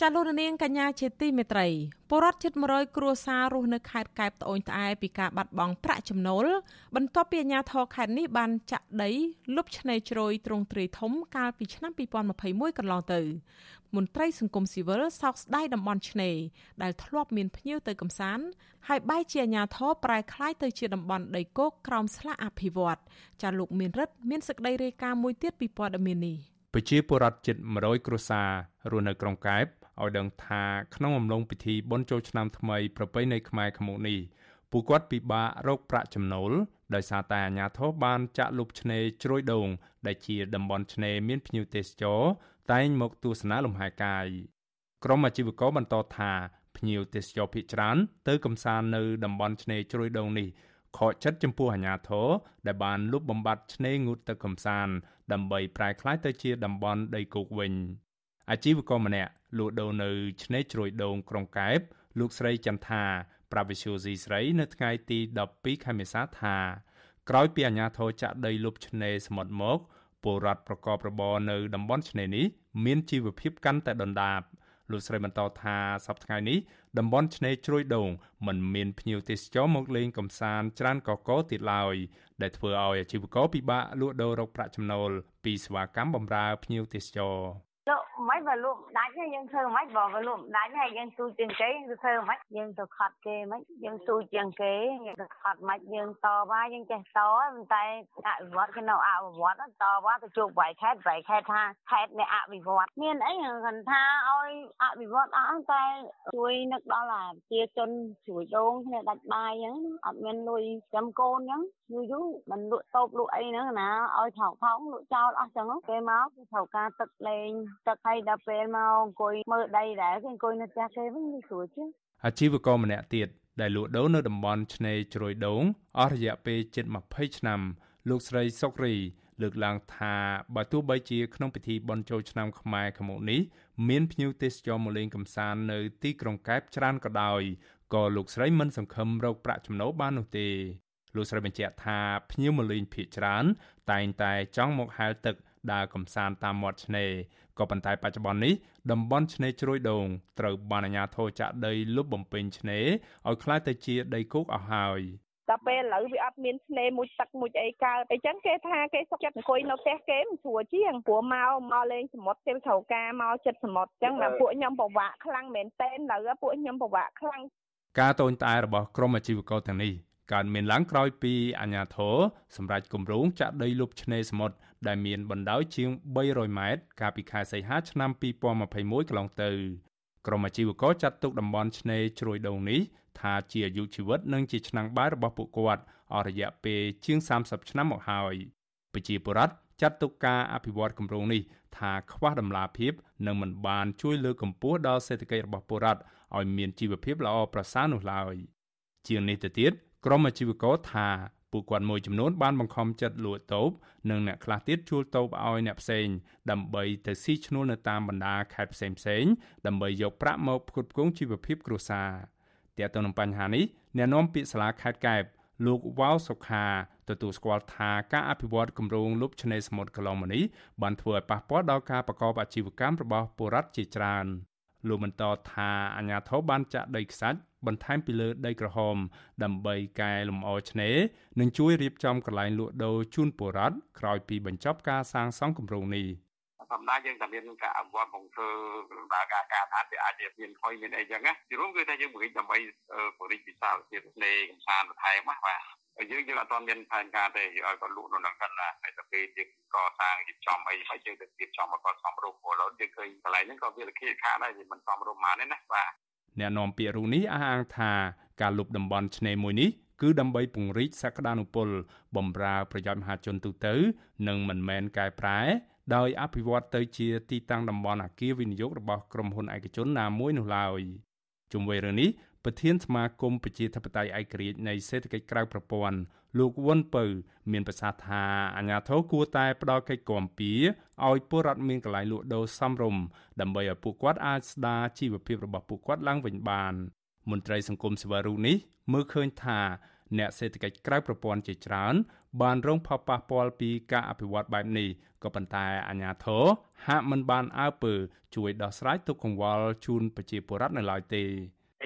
ចាលោកនាងកញ្ញាជាទីមេត្រីពលរដ្ឋជិត100គ្រួសាររស់នៅខេត្តកែបត្អូញត្អែពីការបាត់បង់ប្រាក់ចំណូលបន្ទាប់ពីអាជ្ញាធរខេត្តនេះបានចាក់ដីលុបឆ្នេរជ្រោយទ្រង់ទ្រាយធំកាលពីឆ្នាំ2021កន្លងទៅ មន្ត្រីសង្គមស៊ីវិលសោកស្ដាយតំបន់ឆ្នេរដែលធ្លាប់មានភ្ញៀវទៅកំសាន្តហើយបែរជាអាជ្ញាធរប្រែក្លាយទៅជាតំបន់ដីគោកក្រោមស្លាកអភិវឌ្ឍចាលោកមានរិទ្ធមានសេចក្តីរាយការណ៍មួយទៀតពីព័ត៌មាននេះប្រជាពលរដ្ឋជិត100គ្រួសាររស់នៅក្រុងកែប ឲ្យដឹងថាក្នុងអំឡុងពិធីបុណ្យចូលឆ្នាំថ្មីប្រពៃណីខ្មែរខាងមុខនេះពួកគាត់ពិបាករកប្រាក់ចំណូលដោយសារតែអាជ្ញាធរបានចាក់លុបឆ្នេរជ្រោយដូងដែលជាតំបន់ឆ្នេរមានភ្ញៀវទេសចរតែងមកទស្សនាលំហែកាយក្រុមអាជីវករបន្តថាភ្ញៀវទេសចរភ ieck ច្រើនទៅកំសាន្តនៅតំបន់ឆ្នេរជ្រោយដូងនេះខកចិត្តចំពោះអាជ្ញាធរដែលបានលុបបំបាត់ឆ្នេរងូតទឹកកំសាន្តដើម្បីប្រែក្លាយទៅជាតំបន់ដីគោកវិញ អាជីវករម្នាក់លក់ដូរនៅឆ្នេរជ្រោយដូងក្រុងកែបលោកស្រីចន្ទថាប្រាវិសុយស៊ីស្រីនៅថ្ងៃទី12ខែមេសាថាក្រោយពីអាជ្ញាធរចាក់ដីលុបឆ្នេរសមុទ្រមកពលរដ្ឋប្រកបរបរនៅតំបន់ឆ្នេរនេះមានជីវភាពកាន់តែដុនដាបលោកស្រីបន្តថាសប្តាហ៍នេះតំបន់ឆ្នេរជ្រោយដូងមិនមានភ្ញៀវទេសចរមកលេងកំសាន្តច្រើនកកទៀតឡើយដែលធ្វើឲ្យអាជីវករពិបាកលក់ដូររកប្រាក់ចំណូលពីសេវាកម្មបម្រើភ្ញៀវទេសចរលោកមិនបើលក់ដាច់យើងធ្វើមិនបើលក់ដាច់ហើយយើងទូជាងគេយើងធ្វើមិនយើងទៅខត់គេមិនយើងទូជាងគេយើងទៅខត់មិនយើងតវ៉ាយើងចេះតប៉ុន្តែអភិវឌ្ឍគេនៅអភិវឌ្ឍតវ៉ាទៅជួបបៃខេតបៃខេតថាខេតនៃអភិវឌ្ឍមានអីគាត់ថាឲ្យអភិវឌ្ឍអស់តែជួយនឹកដល់អាជាជនជួយដងគ្នាដាច់បាយអញ្ចឹងអត់មានលុយចាំកូនអញ្ចឹងយូរយូរមិនលក់តូបលក់អីហ្នឹងណាឲ្យថោកថោកលក់ចោលអស់ចឹងគេមកគេត្រូវការទឹកលេងទឹកហើយដល់ពេលមកអង្គុយមើលដីដែរគេអង្គុយនៅផ្ទះគេវិញវាស្រួលជាងអាជីវករម្នាក់ទៀតដែលលក់ដូរនៅតំបន់ឆ្នេរជ្រោយដូងអស់រយៈពេលជិត20ឆ្នាំ លោកស្រីសុករី លើកឡើងថាបើទោះបីជាក្នុងពិធីបុណ្យចូលឆ្នាំខ្មែរខាងមុខនេះមានភ្ញៀវទេសចរមកលេងកម្សាន្តនៅទីក្រុងកែបច្រើនក៏ដោយក៏លោកស្រីមិនសង្ឃឹមរកប្រាក់ចំណូលបាននោះទេលោកស្រីបញ្ជាក់ថាភ្ញៀវមកលេងភៀកច្រើន តែងតែចង់មកហែលទឹកដើរកំសាន្តតាមមាត់ឆ្នេរ ក៏ប៉ុន្តែបច្ចុប្បន្ននេះតំបន់ឆ្នេរជ្រោយដូងត្រូវបានអាជ្ញាធរចាក់ដីលុបបំពេញឆ្នេរឲ្យក្លាយទៅជាដីគោកអស់ហើយតែពេលឥឡូវវាអត់មានឆ្នេរមួយទឹកមួយអីកើតអញ្ចឹងគេថាគេសុខចិត្តអង្គុយនៅផ្ទះគេមិនស្រួលជាងព្រោះមកមកលេងសមុទ្រគេត្រូវការមកចិត្តសមុទ្រអញ្ចឹងដល់ពួកខ្ញុំពិបាកខ្លាំងមែនទែនឥឡូវពួកខ្ញុំពិបាកខ្លាំងការតូនតែរបស់ក្រមអាជីវករទាំងនេះ កើតមានឡើងក្រោយពីអាជ្ញាធរសម្រេចគម្រោងចាក់ដីលុបឆ្នេរសមុទ្រដែលមានបណ្ដោយជាង300ម៉ែត្រកាលពីខែសីហាឆ្នាំ2021កន្លងទៅក្រុមអាជីវករចាត់ទុកតំបន់ឆ្នេរជ្រោយដូងនេះថាជាអាយុជីវិតនិងជាឆ្នាំងបាយរបស់ពួកគាត់អស់រយៈពេលជាង30ឆ្នាំមកហើយប្រជាពលរដ្ឋចាត់ទុកការអភិវឌ្ឍគម្រោងនេះថាខ្វះដំណាភាពនិងមិនបានជួយលើកកម្ពស់ដល់សេដ្ឋកិច្ចរបស់ពលរដ្ឋឲ្យមានជីវភាពល្អប្រសើរនោះឡើយជាងនេះទៅទៀត ក្រុមអាជីវករថាពួកគាត់មួយចំនួនបានបង្ខំចិត្តលក់តូបនិងអ្នកខ្លះទៀតជួលតូបឲ្យអ្នកផ្សេងដើម្បីទៅស៊ីឈ្នួលនៅតាមបណ្ដាខេត្តផ្សេងផ្សេងដើម្បីយកប្រាក់មកផ្គត់ផ្គង់ជីវភាពគ្រួសារទាក់ទងនឹងបញ្ហានេះអ្នកនាំពាក្យសាលាខេត្តកែបលោកវ៉ាវសុខាទទួលស្គាល់ថាការអភិវឌ្ឍគម្រោងលុបឆ្នេរសមុទ្រកន្លងមកនេះបានធ្វើឲ្យប៉ះពាល់ដល់ការប្រកបអាជីវកម្មរបស់ពលរដ្ឋជាច្រើនលោកបន្តថាអាជ្ញាធរបានចាក់ដីខ្សាច់ បន្ថែមពីលើដីក្រហម ដើម្បីកែលម្អឆ្នេរនិងជួយរៀបចំកន្លែងលក់ដូរជូនពលរដ្ឋក្រោយពីបញ្ចប់ការសាងសង់គម្រោងនេះ។អំណាចយើងតែមានការអវត្តបង្ធ្វើដំណើរការការថាវាអាចជាមានខុសមានអីចឹងណាជារួមគឺថាយើងបង្រៀនដើម្បីបរិយាកាសវិទ្យានៃកំសាន្តបន្ថែមណាបាទយើងយើងអត់ទាន់មានផែនការទេយើងឲ្យគាត់លក់នៅនឹងគាត់ណាហើយទៅពេលយើងកសាងរៀបចំអីហើយយើងទៅរៀបចំមកគាត់សំរុំព្រោះឡើយយើងឃើញកន្លែងហ្នឹងក៏វាលក្ខខណ្ឌដែរវាមិនសំរុំហ្មងណាបាទ អ្នកនាំពាក្យរូនេះអះអាងថាការលុបតំបន់ឆ្នេរមួយនេះគឺដើម្បីពង្រីកសក្តានុពលបំរើប្រយោជន៍មហាជនទូទៅ និងមិនមែនកែប្រែដោយអភិវឌ្ឍទៅជាទីតាំងតំបន់អគារវិនិយោគរបស់ក្រុមហ៊ុនឯកជនណាមួយនោះឡើយជុំវិញរឿងនេះ ប្រធានសមាគមប្រជាធិបតេយ្យឯករាជ្យនៃសេដ្ឋកិច្ចក្រៅប្រព័ន្ធលោកវុនពៅ មានប្រសាសន៍ថាអាញាធរគួរតែផ្ដល់កិច្ចគាំពៀឲ្យពលរដ្ឋមានកន្លែងលក់ដូរសមរម្យដើម្បីឲ្យពួកគាត់អាចស្ដារជីវភាពរបស់ពួកគាត់ឡើងវិញបាន មន្ត្រីសង្គមស៊ីវិលរូនេះមើលឃើញថាអ្នកសេដ្ឋកិច្ចក្រៅប្រព័ន្ធជាច្រើន បានរងផលប៉ះពាល់ពីការអភិវឌ្ឍបែបនេះក៏ប៉ុន្តែអាជ្ញាធរហាក់មិនបានអើពើជួយដោះស្រាយទុកកង្វល់ជូនប្រជាពលរដ្ឋនៅឡើយទេ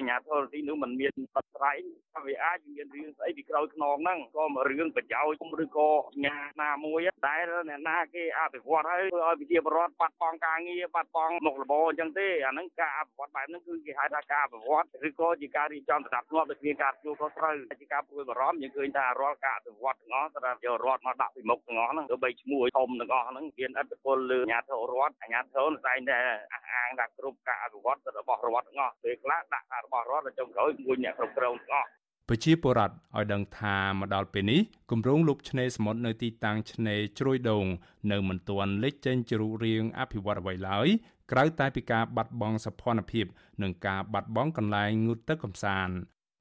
អាញាធរទីនោះมันមានបတ်ស្រ័យថាវាអាចមានរឿងស្អីពីក្រោយខ្នងហ្នឹងក៏មករឿងប្រយោជន៍ឬក៏ញ៉ាណាមួយដែលអ្នកណាគេអភិវឌ្ឍហើយធ្វើឲ្យប្រជាពលរដ្ឋបាត់បង់ការងារបាត់បង់មុខរបរអញ្ចឹងទេអាហ្នឹងការអភិវឌ្ឍបែបហ្នឹងគឺគេហៅថាការអភិវឌ្ឍឬក៏ជាការរៀបចំស្ដាប់ធ្នាប់ដូចគ្នាការជួលខុសត្រូវជាការព្រួយបារម្ភយើងឃើញថារាល់ការអភិវឌ្ឍទាំងអស់ត្រូវយករដ្ឋមកដាក់ពីមុខទាំងអស់ហ្នឹងទោះបីឈ្មោះធំទាំងអស់ហ្នឹងមានឥទ្ធិពលលើអាញាធររដ្ឋអាញាធរតែងតែអះអាងថាគ្រប់ការអភិវឌ្ឍរបស់រដ្ឋទាំងអស់ពេលខ្លះដាក់ថា របស់រដ្ឋចុងក្រោយមួយអ្នកគ្រប់គ្រងទាំងអស់ប្រជាពលរដ្ឋឲ្យដឹងថាមកដល់ពេលនេះគម្រោងលុបឆ្នេរសមុទ្រនៅទីតាំងឆ្នេរជ្រោយដូងនៅមិនទាន់លេចចេញជារូបរាងអភិវឌ្ឍអ្វីឡើយក្រៅតែពីការបាត់បង់សភនភាព និងការបាត់បង់កន្លែងងូតទឹកកំសាន្ត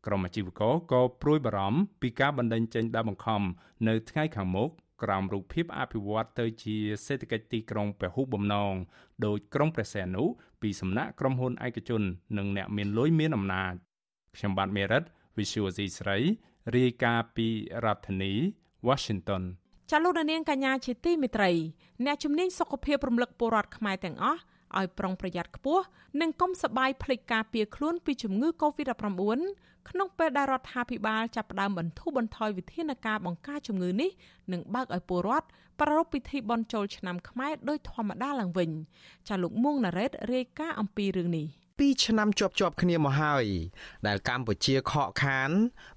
ក្រុមអាជីវករក៏ព្រួយបារម្ភពីការបណ្តេញចេញដើមបង្ខំនៅថ្ងៃខាងមុខ ក្រោមរូបភាពអភិវឌ្ឍទៅជាសេដ្ឋកិច្ចទីក្រុងពហុបំណងដោយក្រុងព្រះសីហនុពីសំណាក់ក្រុមហ៊ុនឯកជន និងអ្នកមានលុយមានអំណាចខ្ញុំបាទមេរិត Visual C ស្រីរាយការណ៍ពីរដ្ឋធានី Washington ចាលោកនាងកញ្ញាជាទីមេត្រីអ្នកជំនាញសុខភាពរំលឹកពលរដ្ឋខ្មែរទាំងអស់ ឲ្យប្រុងប្រយ័ត្នខ្ពស់និងកុំសបាយភ្លេចការពារខ្លួនពីជំងឺ Covid-19 ក្នុងពេលដែលរដ្ឋាភិបាលចាប់ផ្ដើមបន្ធូរបន្ថយវិធានការបង្ការជំងឺនេះនិងបើកឲ្យពលរដ្ឋប្រារព្ធពិធីបុណ្យចូលឆ្នាំខ្មែរដោយធម្មតាឡើងវិញចាលោកមួងណារ៉េតរាយការណ៍អំពីរឿងនេះ2ឆ្នាំជាប់ជាប់គ្នាមកហើយ ដែលកម្ពុជាខកខាន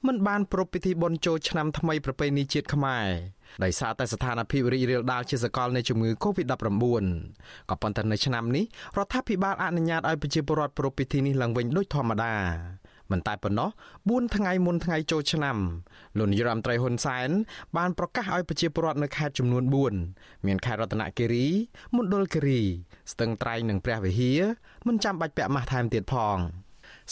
មិនបានប្រពៃពិធីបុណ្យចូលឆ្នាំថ្មីប្រពៃណីជាតិខ្មែរ ដោយសារតែស្ថានភាពរីករាលដាលជាសកលនៃជំងឺ Covid-19 ក៏ប៉ុន្តែនៅឆ្នាំនេះរដ្ឋាភិបាលអនុញ្ញាតឲ្យប្រជាពលរដ្ឋប្រពៃពិធីនេះឡើងវិញដូចធម្មតាមិនតែប៉ុណ្ណោះ4ថ្ងៃមុនថ្ងៃចូលឆ្នាំលោកនាយរដ្ឋមន្ត្រីហ៊ុនសែនបានប្រកាសឲ្យប្រជាពលរដ្ឋនៅខេត្តចំនួន4មានខេត្តរតនគិរីមណ្ឌលគិរីស្ទឹងត្រែងនិងព្រះវិហារមិនចាំបាច់ពាក់ម៉ាស់ថែមទៀតផង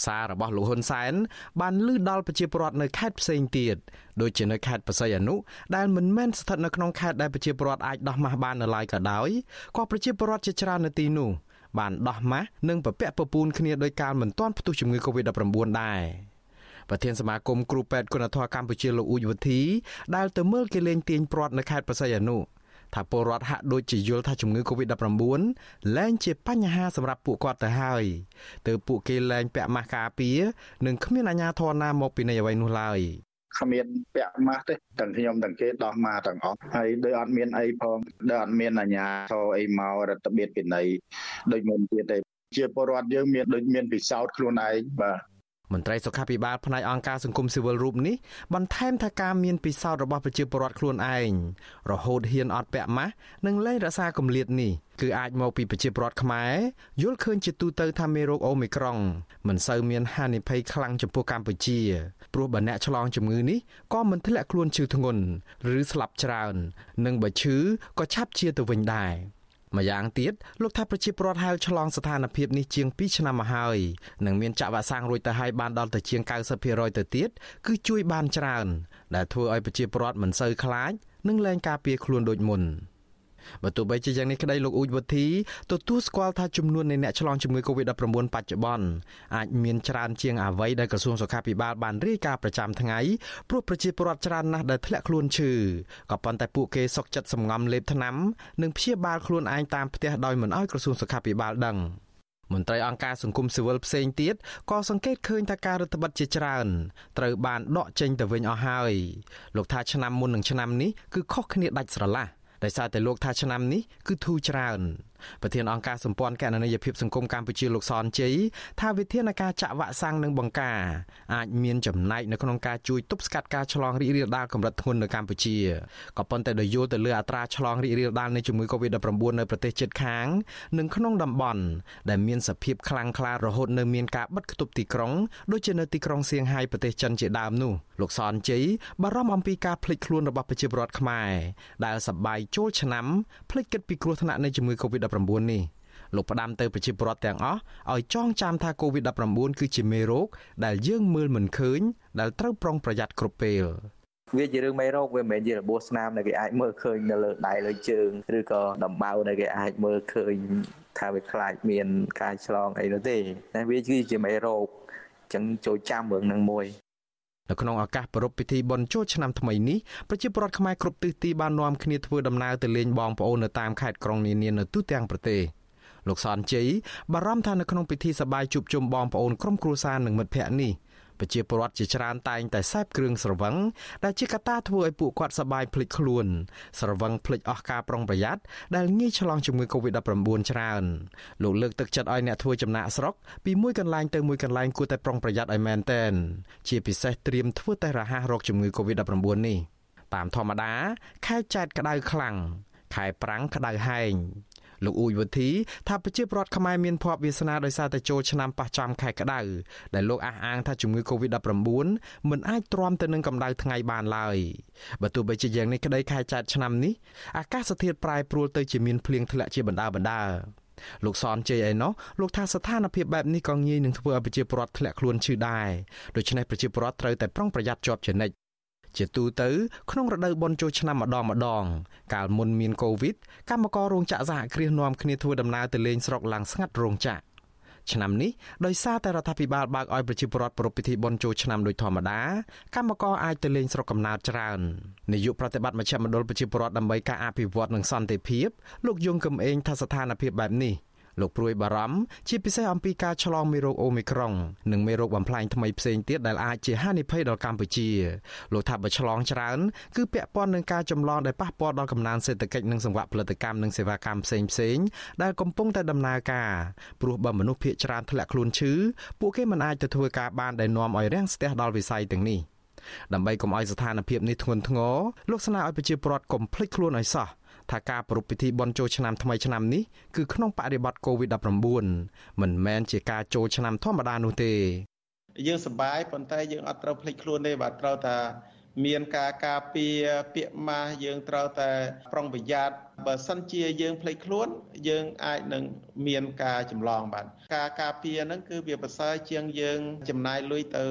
សាររបស់លោកហ៊ុនសែនបានលើដល់ប្រជាពលរដ្ឋនៅខេត្តផ្សេងទៀតដូចជានៅខេត្តបរសៃអនុដែលមិនមែនស្ថិតនៅក្នុងខេត្តដែលប្រជាពលរដ្ឋអាចដោះម៉ាស់បាននៅឡើយក៏ដោយក៏ប្រជាពលរដ្ឋជាច្រើននៅទីនោះបានដោះម៉ាស់និងពពាក់ពពូនគ្នាដោយការមិនទាន់ផ្ទុះជំងឺ Covid-19 ដែរប្រធានសមាគមគ្រូពេទ្យគុណធម៌កម្ពុជាលោកអ៊ូចវុធីដែលទៅមើលគេលេងទាញព្រាត់នៅខេត្តបរសៃអនុ ថាពលរដ្ឋហាក់ដូចជាយល់ថាជំងឺ Covid-19 លែងជាបញ្ហាសម្រាប់ពួកគាត់ទៅហើយទើបពួកគេលែងពាក់ម៉ាស់ការពារនិងគ្មានអាជ្ញាធរណាមកពីនៃអ្វីនោះឡើយគ្មានពាក់ម៉ាស់ទេទាំងខ្ញុំទាំងគេដោះម៉ាស់ទាំងអស់ហើយដោយអត់មានអីផងដោយអត់មានអាជ្ញាធរអីមករដ្ឋបៀតពីនៃដូចមុនទៀតទេជាពលរដ្ឋយើងមានដូចមានពិសោធន៍ខ្លួនឯងបាទ មន្ត្រីសុខាភិបាលផ្នែកអង្គការសង្គមស៊ីវិលរូបនេះបន្ថែមថាការមានពិសោធន៍របស់ប្រជាពលរដ្ឋខ្លួនឯងរហូតហ៊ានអត់ពាក់ម៉ាស់និងលែងរក្សាគម្លាតនេះគឺអាចមកពីប្រជាពលរដ្ឋខ្មែរយល់ឃើញជាទូទៅថាមេរោគអូមីក្រុងមិនសូវមានហានិភ័យខ្លាំងចំពោះកម្ពុជាព្រោះបើអ្នកឆ្លងជំងឺនេះក៏មិនធ្លាក់ខ្លួនឈឺធ្ងន់ឬស្លាប់ច្រើន និងបើឈឺក៏ឆាប់ជាទៅវិញដែរ ម្យ៉ាងទៀតលោកថាប្រជាពលរដ្ឋហៅឆ្លងស្ថានភាពនេះជាង2ឆ្នាំមកហើយនិងមានចាក់វ៉ាក់សាំងរួចទៅហើយបានដល់ទៅជាង90%ទៅទៀតគឺជួយបានច្រើនដែលធ្វើឲ្យប្រជាពលរដ្ឋមិនសូវខ្លាចនិងលែងការពារខ្លួនដូចមុន។ បើទោះបីជាយ៉ាងនេះក្តីលោកអ៊ូចវុធីទទួលស្គាល់ថាចំនួននៃអ្នកឆ្លងជំងឺ Covid-19 បច្ចុប្បន្នអាចមានច្រើនជាងអ្វីដែលក្រសួងសុខាភិបាលបានរាយការណ៍ប្រចាំថ្ងៃព្រោះប្រជាពលរដ្ឋច្រើនណាស់ដែលធ្លាក់ខ្លួនឈឺក៏ប៉ុន្តែពួកគេសុកចិត្តសម្ងំលេបថ្នាំនិងព្យាបាលខ្លួនឯងតាមផ្ទះដោយមិនអោយក្រសួងសុខាភិបាលដឹងមន្ត្រីអង្គការសង្គមស៊ីវិលផ្សេងទៀតក៏សង្កេតឃើញថាការរដ្ឋបတ်ជាច្រើនត្រូវបានដកចេញទៅវិញអស់ហើយលោកថាឆ្នាំមុននឹងឆ្នាំនេះគឺខុសគ្នាដាច់ស្រឡះ ដោយសារតែលោកថាឆ្នាំនេះគឺធូរច្រើន ប្រធានអង្គការសម្ព័ន្ធកណន័យភាពសង្គមកម្ពុជាលោកសនជ័យថាវិធានការចាក់វ៉ាក់សាំងនិងបង្ការអាចមានចំណែកនៅក្នុងការជួយទប់ស្កាត់ការឆ្លងរីករាលដាលកម្រិតធ្ងន់នៅកម្ពុជាក៏ប៉ុន្តែដោយយល់ទៅលើអត្រាឆ្លងរីករាលដាលនៃជំងឺ Covid-19 នៅប្រទេសជិតខាង និងក្នុងតំបន់ដែលមានសភាពខ្លាំងក្លារហូតនៅមានការបិទគប់ទីក្រុងដូចជានៅទីក្រុងសៀងហៃប្រទេសចិនជាដើមនោះលោកសនជ័យបារម្ភអំពីការភ្លេចខ្លួនរបស់ប្រជាពលរដ្ឋខ្មែរដែលសប្បាយចូលឆ្នាំភ្លេចគិតពីគ្រោះថ្នាក់នៃជំងឺ Covid-19 COVID-19 នេះលោកផ្ដាំទៅប្រជាពលរដ្ឋទាំងអស់ឲ្យចងចាំថា COVID-19 គឺជាមេរោគដែលយើងមើលមិនឃើញ ដែលត្រូវប្រុងប្រយ័ត្នគ្រប់ពេលវាជារឿងមេរោគវាមិនមែនជារបួសស្នាមដែលគេអាចមើលឃើញនៅលើដៃលើជើងឬក៏ដំបៅដែលគេអាចមើលឃើញថាវាខ្លាចមានការឆ្លងអីនោះទេតែវាគឺជាមេរោគចឹងចូលចាំរឿងនឹងមួយ នៅក្នុងឱកាសប្រពៃពិធីបុណ្យចូលឆ្នាំថ្មីនេះប្រជាពលរដ្ឋខ្មែរគ្រប់ទិសទីបាននាំគ្នាធ្វើដំណើរទៅលេងបងប្អូននៅតាមខេត្តក្រុងនានានៅទូទាំងប្រទេសលោកសនជ័យបារម្ភថានៅក្នុងពិធីសប្បាយជួបជុំបងប្អូនក្រុមគ្រួសារនិងមិត្តភ័ក្តិនេះ ប្រជាពលរដ្ឋជាច្រើនតែងតែសេពគ្រឿងស្រវឹងដែលជាកត្តាធ្វើឲ្យពួកគាត់សប្បាយភ្លេចខ្លួន ស្រវឹងភ្លេចអស់ការប្រុងប្រយ័ត្នដែលងាយឆ្លងជំងឺ Covid-19 ច្រើនលោកលើកទឹកចិត្តឲ្យអ្នកធ្វើចំណាក់ស្រុកពីមួយកន្លែងទៅមួយកន្លែងគួរតែប្រុងប្រយ័ត្នឲ្យមែនតែនជាពិសេសត្រៀមធ្វើតេស្តរហ័សរកជំងឺ Covid-19 នេះតាមធម្មតាខែចែកក្តៅខ្លាំងខែប្រាំងក្តៅហែង លោកអ៊ូចវុធីថាប្រជាពលរដ្ឋខ្មែរមានភ័ព្វវាសនាដោយសារតែចូលឆ្នាំប៉ះចំខែក្តៅដែលលោកអះអាងថាជំងឺ Covid-19 មិនអាចទ្រាំទៅនឹងកម្ដៅថ្ងៃបានឡើយបើទោះបីជាយ៉ាងនេះក្តីខែចែកឆ្នាំនេះអាកាសធាតុប្រែប្រួលទៅជាមានភ្លៀងធ្លាក់ជាបណ្ដាបណ្ដាលោកសនជ័យឯណោះលោកថាស្ថានភាពបែបនេះក៏ងាយនឹងធ្វើឲ្យប្រជាពលរដ្ឋធ្លាក់ខ្លួនឈឺដែរដូច្នេះប្រជាពលរដ្ឋត្រូវតែប្រុងប្រយ័ត្នជាប់ជានិច្ច ជាទូទៅក្នុងរដូវបុណ្យចូលឆ្នាំម្ដងម្ដង កាលមុនមានកូវីដកម្មកររោងចក្រសហគ្រាសនាំគ្នាធ្វើដំណើរទៅលេងស្រុកឡើងស្ងាត់រោងចក្រឆ្នាំនេះដោយសារតែរដ្ឋាភិបាលបើកឲ្យប្រជាពលរដ្ឋប្រពៃពិធីបុណ្យចូលឆ្នាំដោយធម្មតាកម្មករអាចទៅលេងស្រុកកំណើតច្រើននាយកប្រតិបត្តិមជ្ឈមណ្ឌលប្រជាពលរដ្ឋដើម្បីការអភិវឌ្ឍនិងសន្តិភាពលោកយងកំឯងថាស្ថានភាពបែបនេះ លោកព្រួយបារម្ភជាពិសេសអំពីការឆ្លងមេរោគអូមីក្រុងនិងមេរោគបំផ្លាញថ្មីផ្សេងទៀតដែលអាចជាហានិភ័យដល់កម្ពុជាលោកថាបើឆ្លងច្រើនគឺពាក់ព័ន្ធនឹងការចម្លងដែលប៉ះពាល់ដល់កំណើនសេដ្ឋកិច្ចនិងសង្វាក់ផលិតកម្មនិងសេវាកម្មផ្សេងផ្សេងដែលកំពុងតែដំណើរការព្រោះបើមនុស្សភាគច្រើនធ្លាក់ខ្លួនឈឺពួកគេមិនអាចទៅធ្វើការបានដែលនាំឲ្យរាំងស្ទះដល់វិស័យទាំងនេះដើម្បីកុំឲ្យស្ថានភាពនេះធ្ងន់ធ្ងរលោកស្នើឲ្យប្រជាពលរដ្ឋកុំភ្លេចខ្លួនឲ្យសោះ ថាការប្រារព្ធពិធីបុណ្យចូលឆ្នាំថ្មីឆ្នាំនេះគឺក្នុងបរិបទ COVID-19 មិនមែនជាការចូលឆ្នាំធម្មតានោះទេយើងសប្បាយប៉ុន្តែយើងអត់ត្រូវភ្លេចខ្លួនទេបាទត្រូវថាមានការការពារពាក្យម៉ាស់យើងត្រូវតែប្រុងប្រយ័ត្នបើសិនជាយើងភ្លេចខ្លួន យើងអាចនឹងមានការចម្លងបាទការការពារហ្នឹងគឺវាប្រសើរជាងយើងចំណាយលុយទៅ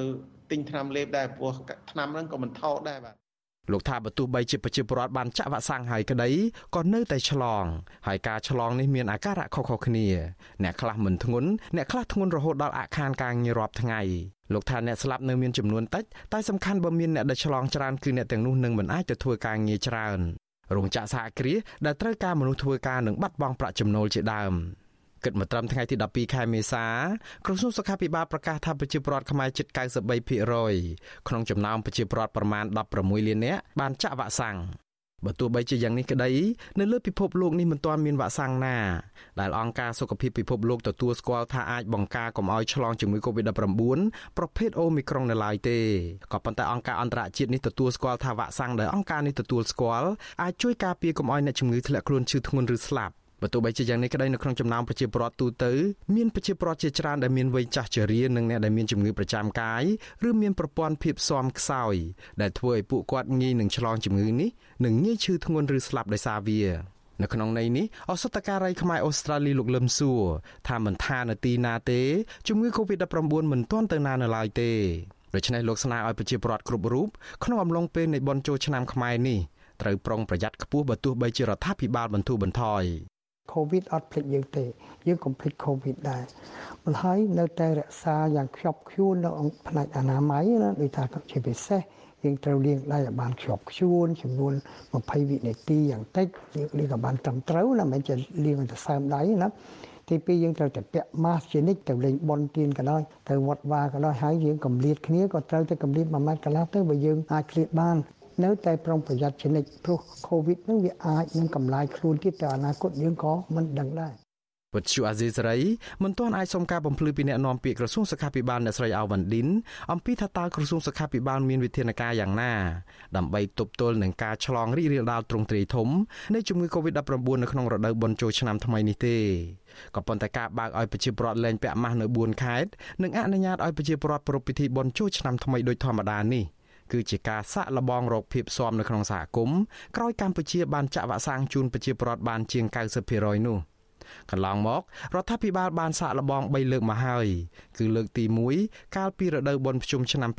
ទិញថ្នាំលេបដែរព្រោះថ្នាំហ្នឹងក៏មិនថោកដែរបាទ លោកថាបើទោះបីជាប្រជាពលរដ្ឋបានចាក់វ៉ាក់សាំងហើយក្តីក៏នៅតែឆ្លងហើយការឆ្លងនេះមានអាការៈខុសៗគ្នាអ្នកខ្លះមិនធ្ងន់អ្នកខ្លះធ្ងន់រហូតដល់អាក់ខានការងាររាប់ថ្ងៃលោកថាអ្នកស្លាប់នៅមានចំនួនតិចតែសំខាន់បើមានអ្នកដែលឆ្លងច្រើនគឺអ្នកទាំងនោះនឹងមិនអាចទៅធ្វើការងារច្រើនរោងចក្រសហគ្រាសដែលត្រូវការមនុស្សធ្វើការនឹងបាត់បង់ប្រាក់ចំណូលជាដើម គិតមកត្រឹមថ្ងៃទី12ខែមេសាក្រសួងសុខាភិបាលប្រកាសថាប្រជាពលរដ្ឋខ្មែរជិត93%ក្នុងចំណោមប្រជាពលរដ្ឋប្រមាណ16លាននាក់បានចាក់វ៉ាក់សាំងបើទោះបីជាយ៉ាងនេះក្តីនៅលើពិភពលោកនេះមិនទាន់មានវ៉ាក់សាំងណាដែលអង្គការសុខភាពពិភពលោកទទួលស្គាល់ថាអាចបង្ការកុំឲ្យឆ្លងជំងឺ Covid-19 ប្រភេទ Omicron នៅឡើយទេក៏ប៉ុន្តែអង្គការអន្តរជាតិនេះទទួលស្គាល់ថាវ៉ាក់សាំងដែលអង្គការនេះទទួលស្គាល់អាចជួយការពារកុំឲ្យអ្នកជំងឺធ្លាក់ខ្លួនឈឺធ្ងន់ឬស្លាប់ បើទោះបីជាយ៉ាងនេះក្តីនៅក្នុងចំណោមប្រជាពលរដ្ឋទូទៅមានប្រជាពលរដ្ឋជាច្រើនដែលមានវ័យចាស់ជរានិងអ្នកដែលមានជំងឺប្រចាំកាយឬមានប្រព័ន្ធភាពស៊ាំខ្សោយដែលធ្វើឲ្យពួកគាត់ងាយនឹងឆ្លងជំងឺនេះនិងងាយឈឺធ្ងន់ឬស្លាប់ដោយសារវានៅក្នុងន័យនេះអសតការីខ្មែរអូស្ត្រាលីលោកលឹមសួរថាមិនថានៅទីណាទេជំងឺ Covid-19 មិនទាន់ទៅណានៅឡើយទេដូច្នេះលោកស្នើឲ្យប្រជាពលរដ្ឋគ្រប់រូបក្នុងអំឡុងពេលនៃបុណ្យចូលឆ្នាំខ្មែរនេះត្រូវប្រុងប្រយ័ត្នខ្ពស់បើទោះបីជារដ្ឋាភិបាលបន្ធូរបន្ថយ COVID អត់ភ្លេចយើងទេយើងកុំភ្លេច COVID ដែរមិនហើយនៅតែរក្សាយ៉ាងខ្ជាប់ខ្ជួននៅផ្នែកអនាម័យណាដូចថាជាពិសេសយើងត្រូវលាងដៃឲ្យបានខ្ជាប់ខ្ជួនចំនួន20វិនាទីយ៉ាងតិចយើងលាងឲ្យបានត្រឹមត្រូវណាមិនជាលាងទៅសើមដៃណាទីពីរយើងត្រូវតែពាក់ម៉ាស់ជានិច្ចទៅលេងបន់ទៀនក៏ដោយទៅវត្តវាក៏ដោយហើយយើងកំលៀតគ្នាក៏ត្រូវតែកំលៀត1ម៉ែត្រកន្លះទៅបើយើងអាចឃ្លាតបាន នៅតែប្រុងប្រយ័ត្នជានិច្ចព្រោះ COVID នឹងវាអាចនឹងកម្លាយខ្លួនទៀតទៅអនាគតយើងក៏មិនដឹងដែរវត្តជូអាស៊ីសេរីមិនទាន់អាចសុំការបំភ្លឺពីអ្នកនាំពាក្យក្រសួងសុខាភិបាលអ្នកស្រីអាវ៉ាន់ឌិនអំពីថាតើក្រសួងសុខាភិបាលមានវិធានការយ៉ាងណាដើម្បីទប់ទល់នឹងការឆ្លងរីករាលដាលទ្រង់ទ្រាយធំនៃជំងឺ Covid-19 នៅក្នុងរដូវបុណ្យចូលឆ្នាំថ្មីនេះទេក៏ប៉ុន្តែការបើកឲ្យប្រជាពលរដ្ឋលែងពាក់ម៉ាស់នៅ4ខេត្តនិងអនុញ្ញាតឲ្យប្រជាពលរដ្ឋប្រារព្ធពិធីបុណ្យចូលឆ្នាំថ្មីដោយធម្មតានេះ គឺជាការសាក់លបងរោគភាពស៊ាំនៅក្នុងសហគមន៍ក្រោយកម្ពុជាបានចាក់វ៉ាក់សាំងជូនប្រជាពលរដ្ឋបានជាង90%នោះកន្លងមករដ្ឋាភិបាលបានសាកល្បង3លើកមកហើយគឺលើកទី1កាលពីរដូវបុណ្យភ្ជុំឆ្នាំ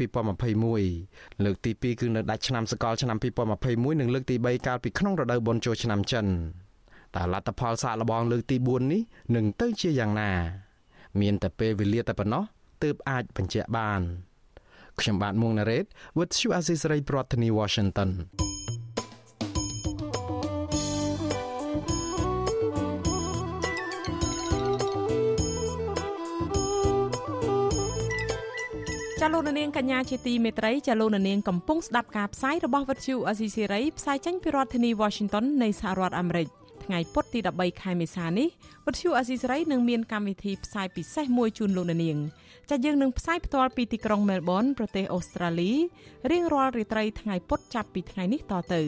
2021លើកទី2គឺនៅដាច់ឆ្នាំសកលឆ្នាំ2021និងលើកទី3កាលពីក្នុងរដូវបុណ្យចូលឆ្នាំចិនតែលទ្ធផលសាកល្បងលើកទី4នេះនឹងទៅជាយ៉ាងណា មានតែពេលវេលាតែប៉ុណ្ណោះទើបអាចបញ្ជាក់បាន ខ្ញុំបាទមុងណារ៉េត With you Aziz Ray ប្រធានាទី Washington ចាលោកនាងកញ្ញាជាទីមេត្រីចាលោកនាងកំពុងស្ដាប់ការផ្សាយរបស់វិទ្យុអេស៊ីសេរីផ្សាយចេញពីរដ្ឋធានី Washington នៃសហរដ្ឋអាមេរិក ថ្ងៃពុធទី13ខែមេសានេះវិទ្យុអេស៊ីសេរីនឹងមានកម្មវិធីផ្សាយពិសេសមួយជូនលោកនាងចាយើងនឹងផ្សាយផ្ទាល់ពីទីក្រុងមែលប៊នប្រទេសអូស្ត្រាលីរៀងរាល់រាត្រីថ្ងៃពុធចាប់ពីថ្ងៃនេះតទៅ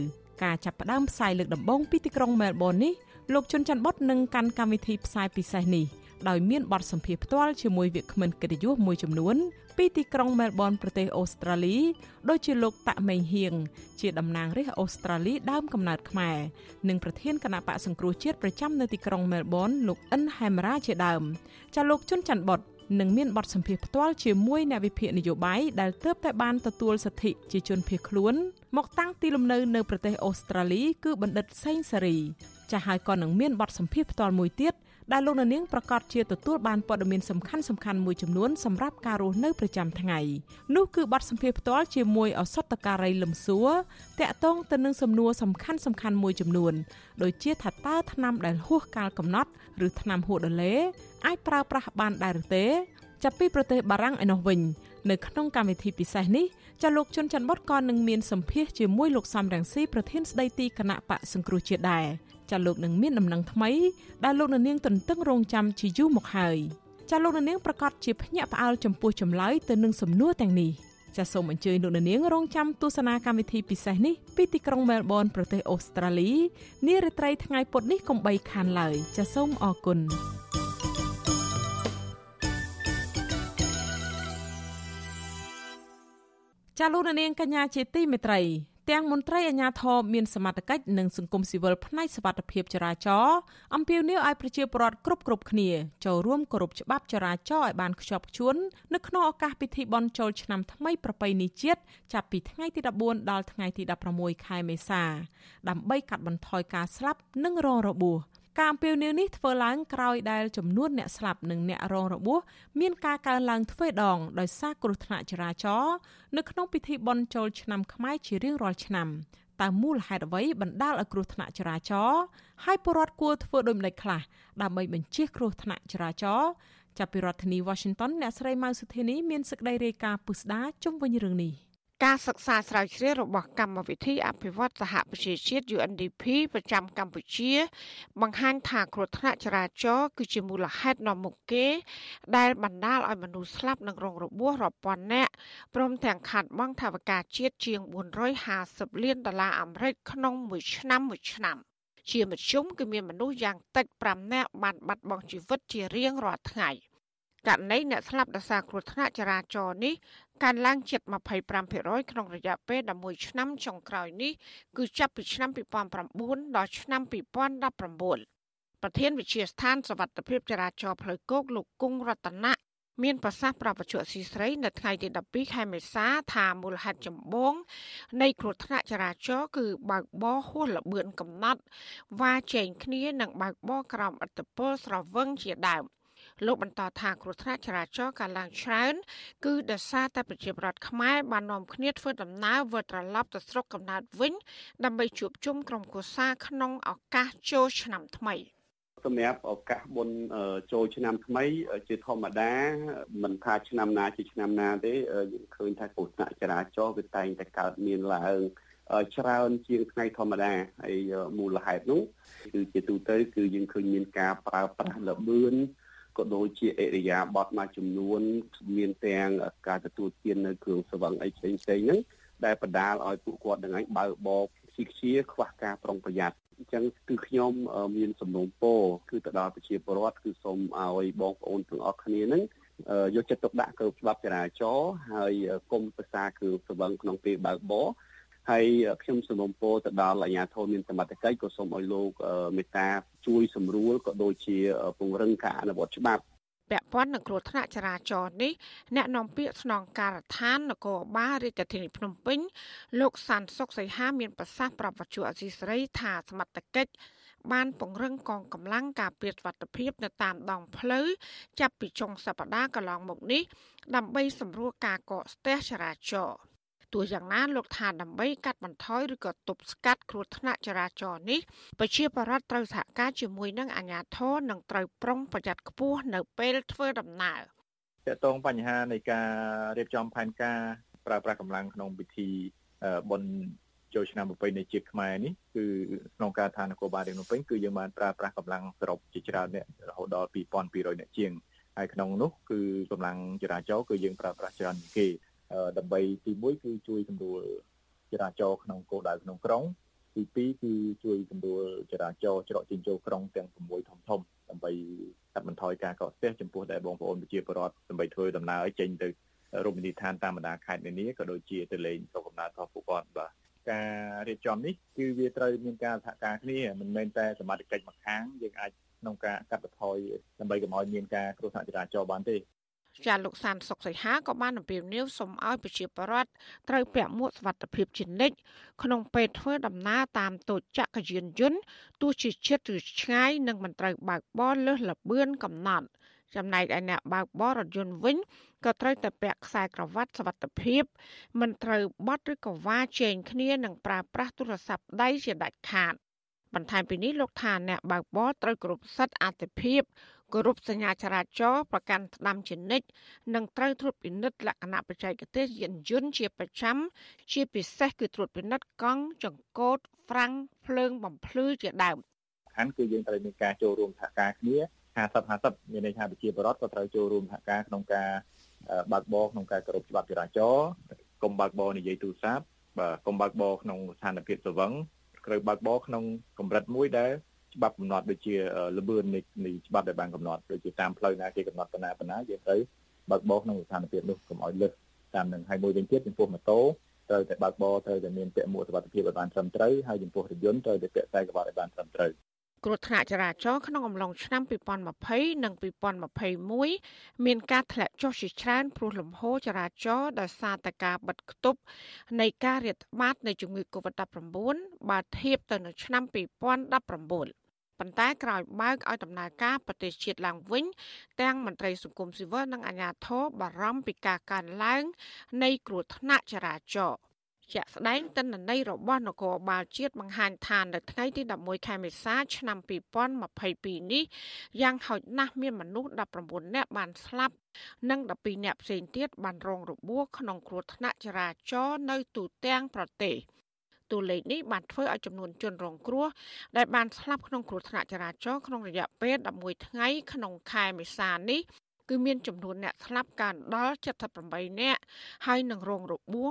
ការចាប់ផ្ដើមផ្សាយលើកដំបូងពីទីក្រុងមែលប៊ននេះលោកជុនច័ន្ទបុតនឹងកាន់កម្មវិធីផ្សាយពិសេសនេះ ដោយមានបទសម្ភាសផ្ទាល់ជាមួយវាគ្មិនកិត្តិយសមួយចំនួន ពីទីក្រុងមែលប៊នប្រទេសអូស្ត្រាលីដូចជាលោកតាក់មេងហៀងជាតំណាងរាស្ត្រអូស្ត្រាលីដើមកំណើតខ្មែរនិងប្រធានគណៈបកសង្គ្រោះជាតិប្រចាំនៅទីក្រុងមែលប៊នលោកអិនហែមរ៉ាជាដើមចាលោកជុនច័ន្ទបុតនិងមានបទសម្ភាសផ្ទាល់ជាមួយអ្នកវិភាគនយោបាយដែលទើបតែបានទទួលសិទ្ធិជាជនភៀសខ្លួន មកតាំងទីលំនៅនៅប្រទេសអូស្ត្រាលីគឺបណ្ឌិតសេងសេរីចាស់ហើយក៏នឹងមានបទសម្ភាសន៍ផ្ទាល់មួយទៀត ដែលលោកនាងប្រកាសជាទទួលបានព័ត៌មានសំខាន់សំខាន់មួយចំនួនសម្រាប់ការរស់នៅប្រចាំថ្ងៃនោះគឺបទសម្ភាសន៍ផ្ទាល់ជាមួយអសតការីលឹមសួរតាក់ទងទៅនឹងសំណួរសំខាន់សំខាន់មួយចំនួនដូចជាថាតើថ្នាំដែលហួសកាលកំណត់ឬថ្នាំហួសដុល្លេអាចប្រើប្រាស់បានដែរឬទេចាប់ពីប្រទេសបារាំងឯនោះវិញនៅក្នុងកម្មវិធីពិសេសនេះចាលោកជុនច័ន្ទបុតក៏នឹងមានសម្ភាសជាមួយលោកសំរងស៊ីប្រធានស្ដីទីគណៈបកសង្គ្រោះជាតិដែរ ចាលោកនឹងមានដំណឹងថ្មីដែលលោកនាងទន្ទឹងរង់ចាំជាយូរមកហើយចាលោកនាងប្រកាសជាភ្ញាក់ផ្អើលចំពោះចម្លើយទៅនឹងសំណួរទាំងនេះចាសសូមអញ្ជើញលោកនាងរងចាំទស្សនាកម្មវិធីពិសេសនេះពីទីក្រុងមែលប៊នប្រទេសអូស្ត្រាលីនារាត្រីថ្ងៃពុធនេះកុំបីខានឡើយចាសសូមអរគុណចាលោកនាងកញ្ញាជាទីមេត្រី ទាំងមន្ត្រីអាជ្ញាធរមានសមត្ថកិច្ចនិងសង្គមស៊ីវិលផ្នែកសវត្ថិភាពចរាចរណ៍អំពាវនាវឲ្យប្រជាពលរដ្ឋគ្រប់គ្រប់គ្នាចូលរួមគោរពច្បាប់ចរាចរណ៍ឲ្យបានខ្ជាប់ខ្ជួននៅក្នុងឱកាសពិធីបុណ្យចូលឆ្នាំថ្មីប្រពៃណីជាតិចាប់ពីថ្ងៃទី14ដល់ថ្ងៃទី16ខែមេសា ដើម្បីកាត់បន្ថយការស្លាប់និងរងរបួស ការអំពាវនាវនេះធ្វើឡើងក្រោយដែលចំនួនអ្នកស្លាប់និងអ្នករងរបួសមានការកើនឡើងទ្វេដងដោយសារគ្រោះថ្នាក់ចរាចរណ៍នៅក្នុងពិធីបុណ្យចូលឆ្នាំខ្មែរជារៀងរាល់ឆ្នាំតើមូលហេតុអ្វីបណ្ដាលឲ្យគ្រោះថ្នាក់ចរាចរណ៍ហើយពលរដ្ឋគួរធ្វើដូចម្តេចខ្លះដើម្បីបញ្ជៀសគ្រោះថ្នាក់ចរាចរណ៍ចាប់ពីរដ្ឋធានី Washington អ្នកស្រីម៉ៅសុធានីមានសេចក្តីរាយការណ៍ពុស្ដាជុំវិញរឿងនេះ ការសិក្សាស្រាវជ្រាវរបស់កម្មវិធីអភិវឌ្ឍសហប្រជាជាតិ UNDP ប្រចាំកម្ពុជា បង្ហាញថាគ្រោះថ្នាក់ចរាចរណ៍គឺជាមូលហេតុនាំមុខគេ ដែលបណ្ដាលឲ្យមនុស្សស្លាប់និងរងរបួសរាប់ពាន់នាក់ព្រមទាំងខាត់បង់ថវិកាជាតិជាង450លានដុល្លារអាមេរិកក្នុងមួយឆ្នាំមួយឆ្នាំជាមធ្យមគឺមានមនុស្សយ៉ាងតិច5នាក់បានបាត់បង់ជីវិតជារៀងរាល់ថ្ងៃ។ករណីអ្នកស្លាប់ដោយសារគ្រោះថ្នាក់ចរាចរណ៍នេះ កើនឡើងជិត25%ក្នុងរយៈពេល11ឆ្នាំចុងក្រោយនេះគឺចាប់ពីឆ្នាំ2009ដល់ឆ្នាំ2019ប្រធានវិជាស្ថានសវត្ថភាពចរាចរណ៍ផ្លូវគោកលោកគង់រតនៈមានប្រសាសន៍ប្រាប់បច្ចុប្បន្នស៊ីស្រីនៅថ្ងៃទី12ខែមេសាថាមូលហេតុចម្បងនៃគ្រោះថ្នាក់ចរាចរណ៍គឺបើកបរហួសល្បឿនកំណត់វ៉ាចែងគ្នានិងបើកបរក្រោមឥទ្ធិពលស្រវឹងជាដើម លោកបន្តថាគ្រោះថ្នាក់ចរាចរណ៍កើនឡើងច្រើនគឺដោយសារតែប្រជាពលរដ្ឋខ្មែរបាននាំគ្នាធ្វើដំណើរវិលត្រឡប់ទៅស្រុកកំណើតវិញ ដើម្បីជួបជុំក្រុមគ្រួសារក្នុងឱកាសចូលឆ្នាំថ្មីសម្រាប់ឱកាសបុណ្យចូលឆ្នាំថ្មី ជាធម្មតាមិនថាឆ្នាំណាជាឆ្នាំណាទេយើងឃើញថាគ្រោះថ្នាក់ចរាចរណ៍វាតែងតែកើតមានឡើងច្រើនជាងថ្ងៃធម្មតាហើយមូលហេតុនោះគឺជាទូទៅគឺយើងឃើញមានការប្រើប្រាស់លបឿន ក៏ដូចជាអរិយាប័ត្រមួយចំនួន មានទាំងការទទួលទាននៅគ្រឿងស្រវឹងអីផ្សេងផ្សេងហ្នឹងដែលបណ្ដាលឲ្យពួកគាត់នឹងឯងបើកបោកស៊ីខ្ជាខ្វះការប្រុងប្រយ័ត្នអញ្ចឹងគឺខ្ញុំមានសំណូមពរគឺទៅដល់ប្រជាពលរដ្ឋគឺសូមឲ្យបងប្អូនទាំងអស់គ្នាហ្នឹងយកចិត្តទុកដាក់ទៅច្បាប់ចរាចរណ៍ហើយគុំប្រសាគ្រឿងស្រវឹងក្នុងពេលបើកបរ ហើយខ្ញុំសូមពរទៅដល់អាជ្ញាធរមានសមត្ថកិច្ចក៏សូមឲ្យលោកមេត្តាជួយសម្រួលក៏ដូចជាពង្រឹងការអនុវត្តច្បាប់ពាក់ព័ន្ធនឹងគ្រោះថ្នាក់ចរាចរណ៍នេះអ្នកនាំពាក្យស្នងការដ្ឋាននគរបាលរាជធានីភ្នំពេញលោកសាន់សុកសីហាមានប្រសាសន៍ប្រាប់វិទ្យុអសីសេរីថាសមត្ថកិច្ចបានពង្រឹងកងកម្លាំងការពារសុវត្ថិភាពនៅតាមដងផ្លូវចាប់ពីចុងសប្តាហ៍កន្លងមកនេះដើម្បីសម្រួលការកកស្ទះចរាចរណ៍ ទោះយ៉ាងណាលោកថាដើម្បីកាត់បន្ថយឬក៏ទប់ស្កាត់គ្រោះថ្នាក់ចរាចរណ៍នេះប្រជាពលរដ្ឋត្រូវសហការជាមួយនឹងអាជ្ញាធរនិងត្រូវប្រុងប្រយ័ត្នខ្ពស់នៅពេលធ្វើដំណើរតកតងបញ្ហានៃការរៀបចំផែនការប្រើប្រាស់កម្លាំងក្នុងពិធីបុណ្យចូលឆ្នាំប្រពៃណីជាតិខ្មែរនេះគឺក្នុងការឋាននគរបាលរាជភ្នំពេញគឺយើងបានប្រើប្រាស់កម្លាំងសរុបជាច្រើនអ្នករហូតដល់2200អ្នកជាងហើយក្នុងនោះគឺកម្លាំងចរាចរណ៍គឺយើងប្រើប្រាស់ច្រើនជាងគេ ដើម្បីទី1គឺជួយសម្រួលចរាចរណ៍ក្នុងគោលដៅក្នុងក្រុងទី2គឺជួយសម្រួលចរាចរណ៍ច្រកចេញចូលក្រុងទាំង6ធំធំដើម្បីកាត់បន្ថយការកកស្ទះចំពោះដែលបងប្អូនប្រជាពលរដ្ឋដើម្បីធ្វើដំណើរឲ្យចេញទៅរមណីយដ្ឋានតាមបណ្ដាខេត្តនានាក៏ដូចជាទៅលេងស្រុកកំណើតរបស់ពួកគាត់បាទការរៀបចំនេះគឺវាត្រូវមានការសហការគ្នាមិនមែនតែសមាជិកមួយខាងយើងអាចក្នុងការកាត់បន្ថយដើម្បីកុំឲ្យមានការគ្រោះថ្នាក់ចរាចរណ៍បានទេ ចាលោកសានសុកសីហាក៏បានអំពាវនាវសូមឲ្យប្រជាពលរដ្ឋត្រូវពាក់មួកសុវត្ថិភាពជានិច្ចក្នុងពេលធ្វើដំណើរតាមទូចក្រយានយន្តទោះជាជិតឬឆ្ងាយនិងមិនត្រូវបើកបរលើសល្បឿនកំណត់ចំណែកឯអ្នកបើកបររថយន្តវិញក៏ត្រូវតែពាក់ខ្សែក្រវ៉ាត់សុវត្ថិភាព មិនត្រូវបត់ឬក៏វ៉ាជែងគ្នានិងប្រើប្រាស់ទូរស័ព្ទដៃជាដាច់ខាតបន្ថែមពីនេះលោកថាអ្នកបើកបរត្រូវគោរពសិទ្ធិអតិភិប គោរពសញ្ញាចរាចរណ៍ប្រកាន់ស្ដាំជានិច្ចនិងត្រូវត្រួតពិនិត្យលក្ខណៈបច្ចេកទេសយានយន្តជាប្រចាំជាពិសេសគឺត្រួតពិនិត្យកង់ចង្កូតហ្វ្រាំងភ្លើងបំភ្លឺជាដើមខាងគឺយើងត្រូវមានការចូលរួមសហការគ្នា50 50មានន័យថាប្រជាពលរដ្ឋក៏ត្រូវចូលរួមសហការក្នុងការបើកបរក្នុងការគោរពច្បាប់ចរាចរណ៍កុំបើកបរនិយាយទូរស័ព្ទបាទកុំបើកបរក្នុងស្ថានភាពស្វឹងត្រូវបើកបរក្នុងកម្រិតមួយដែល ច្បាប់កំណត់ដូចជាលបឿននៃនៃច្បាប់ដែលបានកំណត់ដូចជាតាមផ្លូវណាគេកំណត់ប៉ុណ្ណាប៉ុណ្ណាយើងត្រូវបើកបរក្នុងស្ថានភាពនោះកុំឲ្យលើសតាមនឹងហើយមួយវិញទៀតចំពោះម៉ូតូត្រូវតែបើកបរត្រូវតែមានពាក់មួកសុវត្ថិភាពឲ្យបានត្រឹមត្រូវហើយចំពោះរថយន្តត្រូវតែពាក់ខ្សែក្រវ៉ាត់ឲ្យបានត្រឹមត្រូវគ្រោះថ្នាក់ចរាចរណ៍ក្នុងអំឡុងឆ្នាំ2020និង2021មានការធ្លាក់ចុះជាច្រើនព្រោះលំហូរចរាចរណ៍ដោយសារតែការបិទគប់នៃការរាតត្បាតនៃជំងឺ Covid-19 បើធៀបទៅនឹងឆ្នាំ2019 ប៉ុន្តែក្រោយបើកឲ្យដំណើរការប្រទេសជាតិឡើងវិញ ទាំងមន្ត្រីសង្គមស៊ីវិលនិងអាជ្ញាធរបារម្ភពីការកើនឡើង នៃគ្រោះថ្នាក់ចរាចរណ៍ជាក់ស្ដែងទិន្នន័យរបស់នគរបាលជាតិបង្ហាញថានៅថ្ងៃទី11ខែមេសាឆ្នាំ2022នេះយ៉ាងហោចណាស់មានមនុស្ស19នាក់បានស្លាប់ និង12នាក់ផ្សេងទៀតបានរងរបួសក្នុងគ្រោះថ្នាក់ចរាចរណ៍នៅទូទាំងប្រទេស។ តួលេខនេះបានធ្វើឲ្យចំនួនជនរងគ្រោះដែលបានស្លាប់ក្នុងគ្រោះថ្នាក់ចរាចរណ៍ក្នុងរយៈពេល11ថ្ងៃក្នុងខែមេសានេះគឺមានចំនួនអ្នកស្លាប់កើនដល់78នាក់ហើយនឹងរងរបួស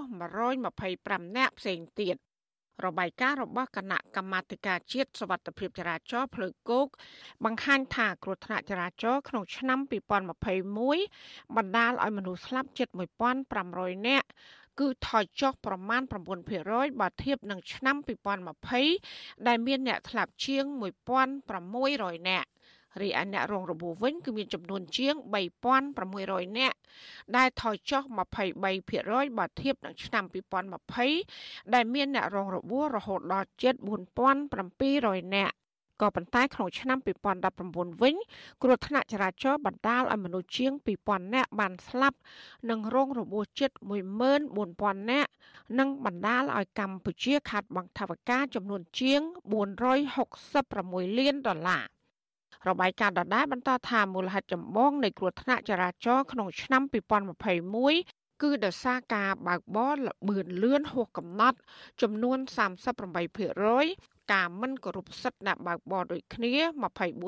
125នាក់ផ្សេងទៀតរបាយការណ៍របស់គណៈកម្មាធិការជាតិសវត្ថិភាពចរាចរណ៍ផ្លូវគោកបង្ហាញថាគ្រោះថ្នាក់ចរាចរណ៍ក្នុងឆ្នាំ2021បណ្ដាលឲ្យមនុស្សស្លាប់ជិត1500នាក់ គឺថយចុះប្រមាណ9%បើធៀបនឹងឆ្នាំ2020ដែលមានអ្នកស្លាប់ជាង1600នាក់រីឯអ្នករងរបួសវិញគឺមានចំនួនជាង3600នាក់ដែលថយចុះ23%បើធៀបនឹងឆ្នាំ2020ដែលមានអ្នករងរបួសរហូតដល់ជិត4700នាក់ ក៏ប៉ុន្តែក្នុងឆ្នាំ2019វិញគ្រោះថ្នាក់ចរាចរណ៍បណ្ដាលឲ្យមនុស្សជាង2000នាក់បានស្លាប់ និងរងរបួសជិត14000នាក់និងបណ្ដាលឲ្យកម្ពុជាខាត់បង់ថវិកាចំនួនជាង466លានដុល្លាររបាយការណ៍ដដែលបន្តថាមូលហេតុចម្បងនៃគ្រោះថ្នាក់ចរាចរណ៍ក្នុងឆ្នាំ2021 គឺដោយសារការបើកបរល្បឿនលឿនហួសកំណត់ ចំនួន38%ការមិនគោរពសិទ្ធិអ្នកបើកបរដូចគ្នា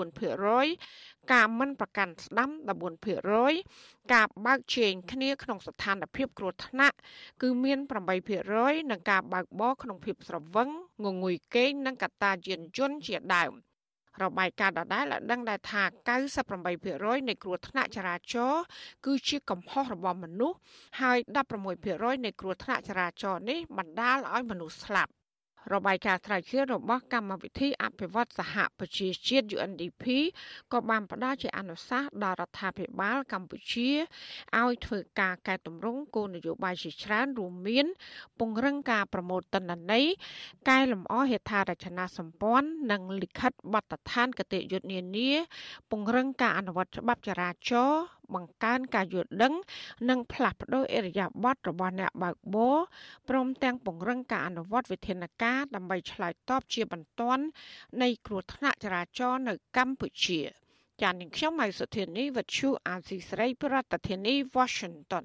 24%ការមិនប្រកាន់ស្ដាំ14%ការបើកជែងគ្នាក្នុងស្ថានភាពគ្រោះថ្នាក់គឺមាន8%និងការបើកបរក្នុងភាពស្រវឹងងងុយគេងនិងកត្តាយានយន្តជាដើម របាយការណ៍ដដែលឲ្យដឹងដែរថា98%នៃគ្រោះថ្នាក់ចរាចរណ៍គឺជាកំហុសរបស់មនុស្សហើយ16%នៃគ្រោះថ្នាក់ចរាចរណ៍នេះបណ្ដាលឲ្យមនុស្សស្លាប់ របាយការណ៍ស្រាវជ្រាវរបស់កម្មវិធីអភិវឌ្ឍសហប្រជាជាតិ UNDP ក៏បានផ្ដល់ជាអនុសាសន៍ដល់រដ្ឋាភិបាលកម្ពុជាឲ្យធ្វើការកែតម្រង់គោលនយោបាយជាច្រើនរួមមាន ពង្រឹងការប្រមូលទិន្នន័យកែលម្អហេដ្ឋារចនាសម្ព័ន្ធនិងលិខិតបទដ្ឋានគតិយុត្តនានាពង្រឹងការអនុវត្តច្បាប់ចរាចរណ៍ បង្កើនការយល់ដឹង និងផ្លាស់ប្តូរអរិយាប័ត្ររបស់អ្នកបើកបរព្រមទាំងពង្រឹងការអនុវត្តវិធានការដើម្បីឆ្លើយតបជាបន្ទាន់នៃគ្រោះថ្នាក់ចរាចរណ៍នៅកម្ពុជាចាននាងខ្ញុំម៉ៃសុធានីវិទ្យុអាស៊ីសេរីប្រធានាធិបតី Washington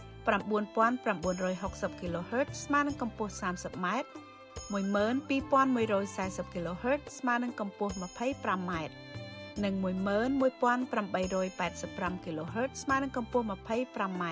9960 kHz ស្មើនឹងកម្ពស់ 30m 12140 kHz ស្មើនឹងកម្ពស់ 25m និង11885 kHz ស្មើនឹងកម្ពស់ 25m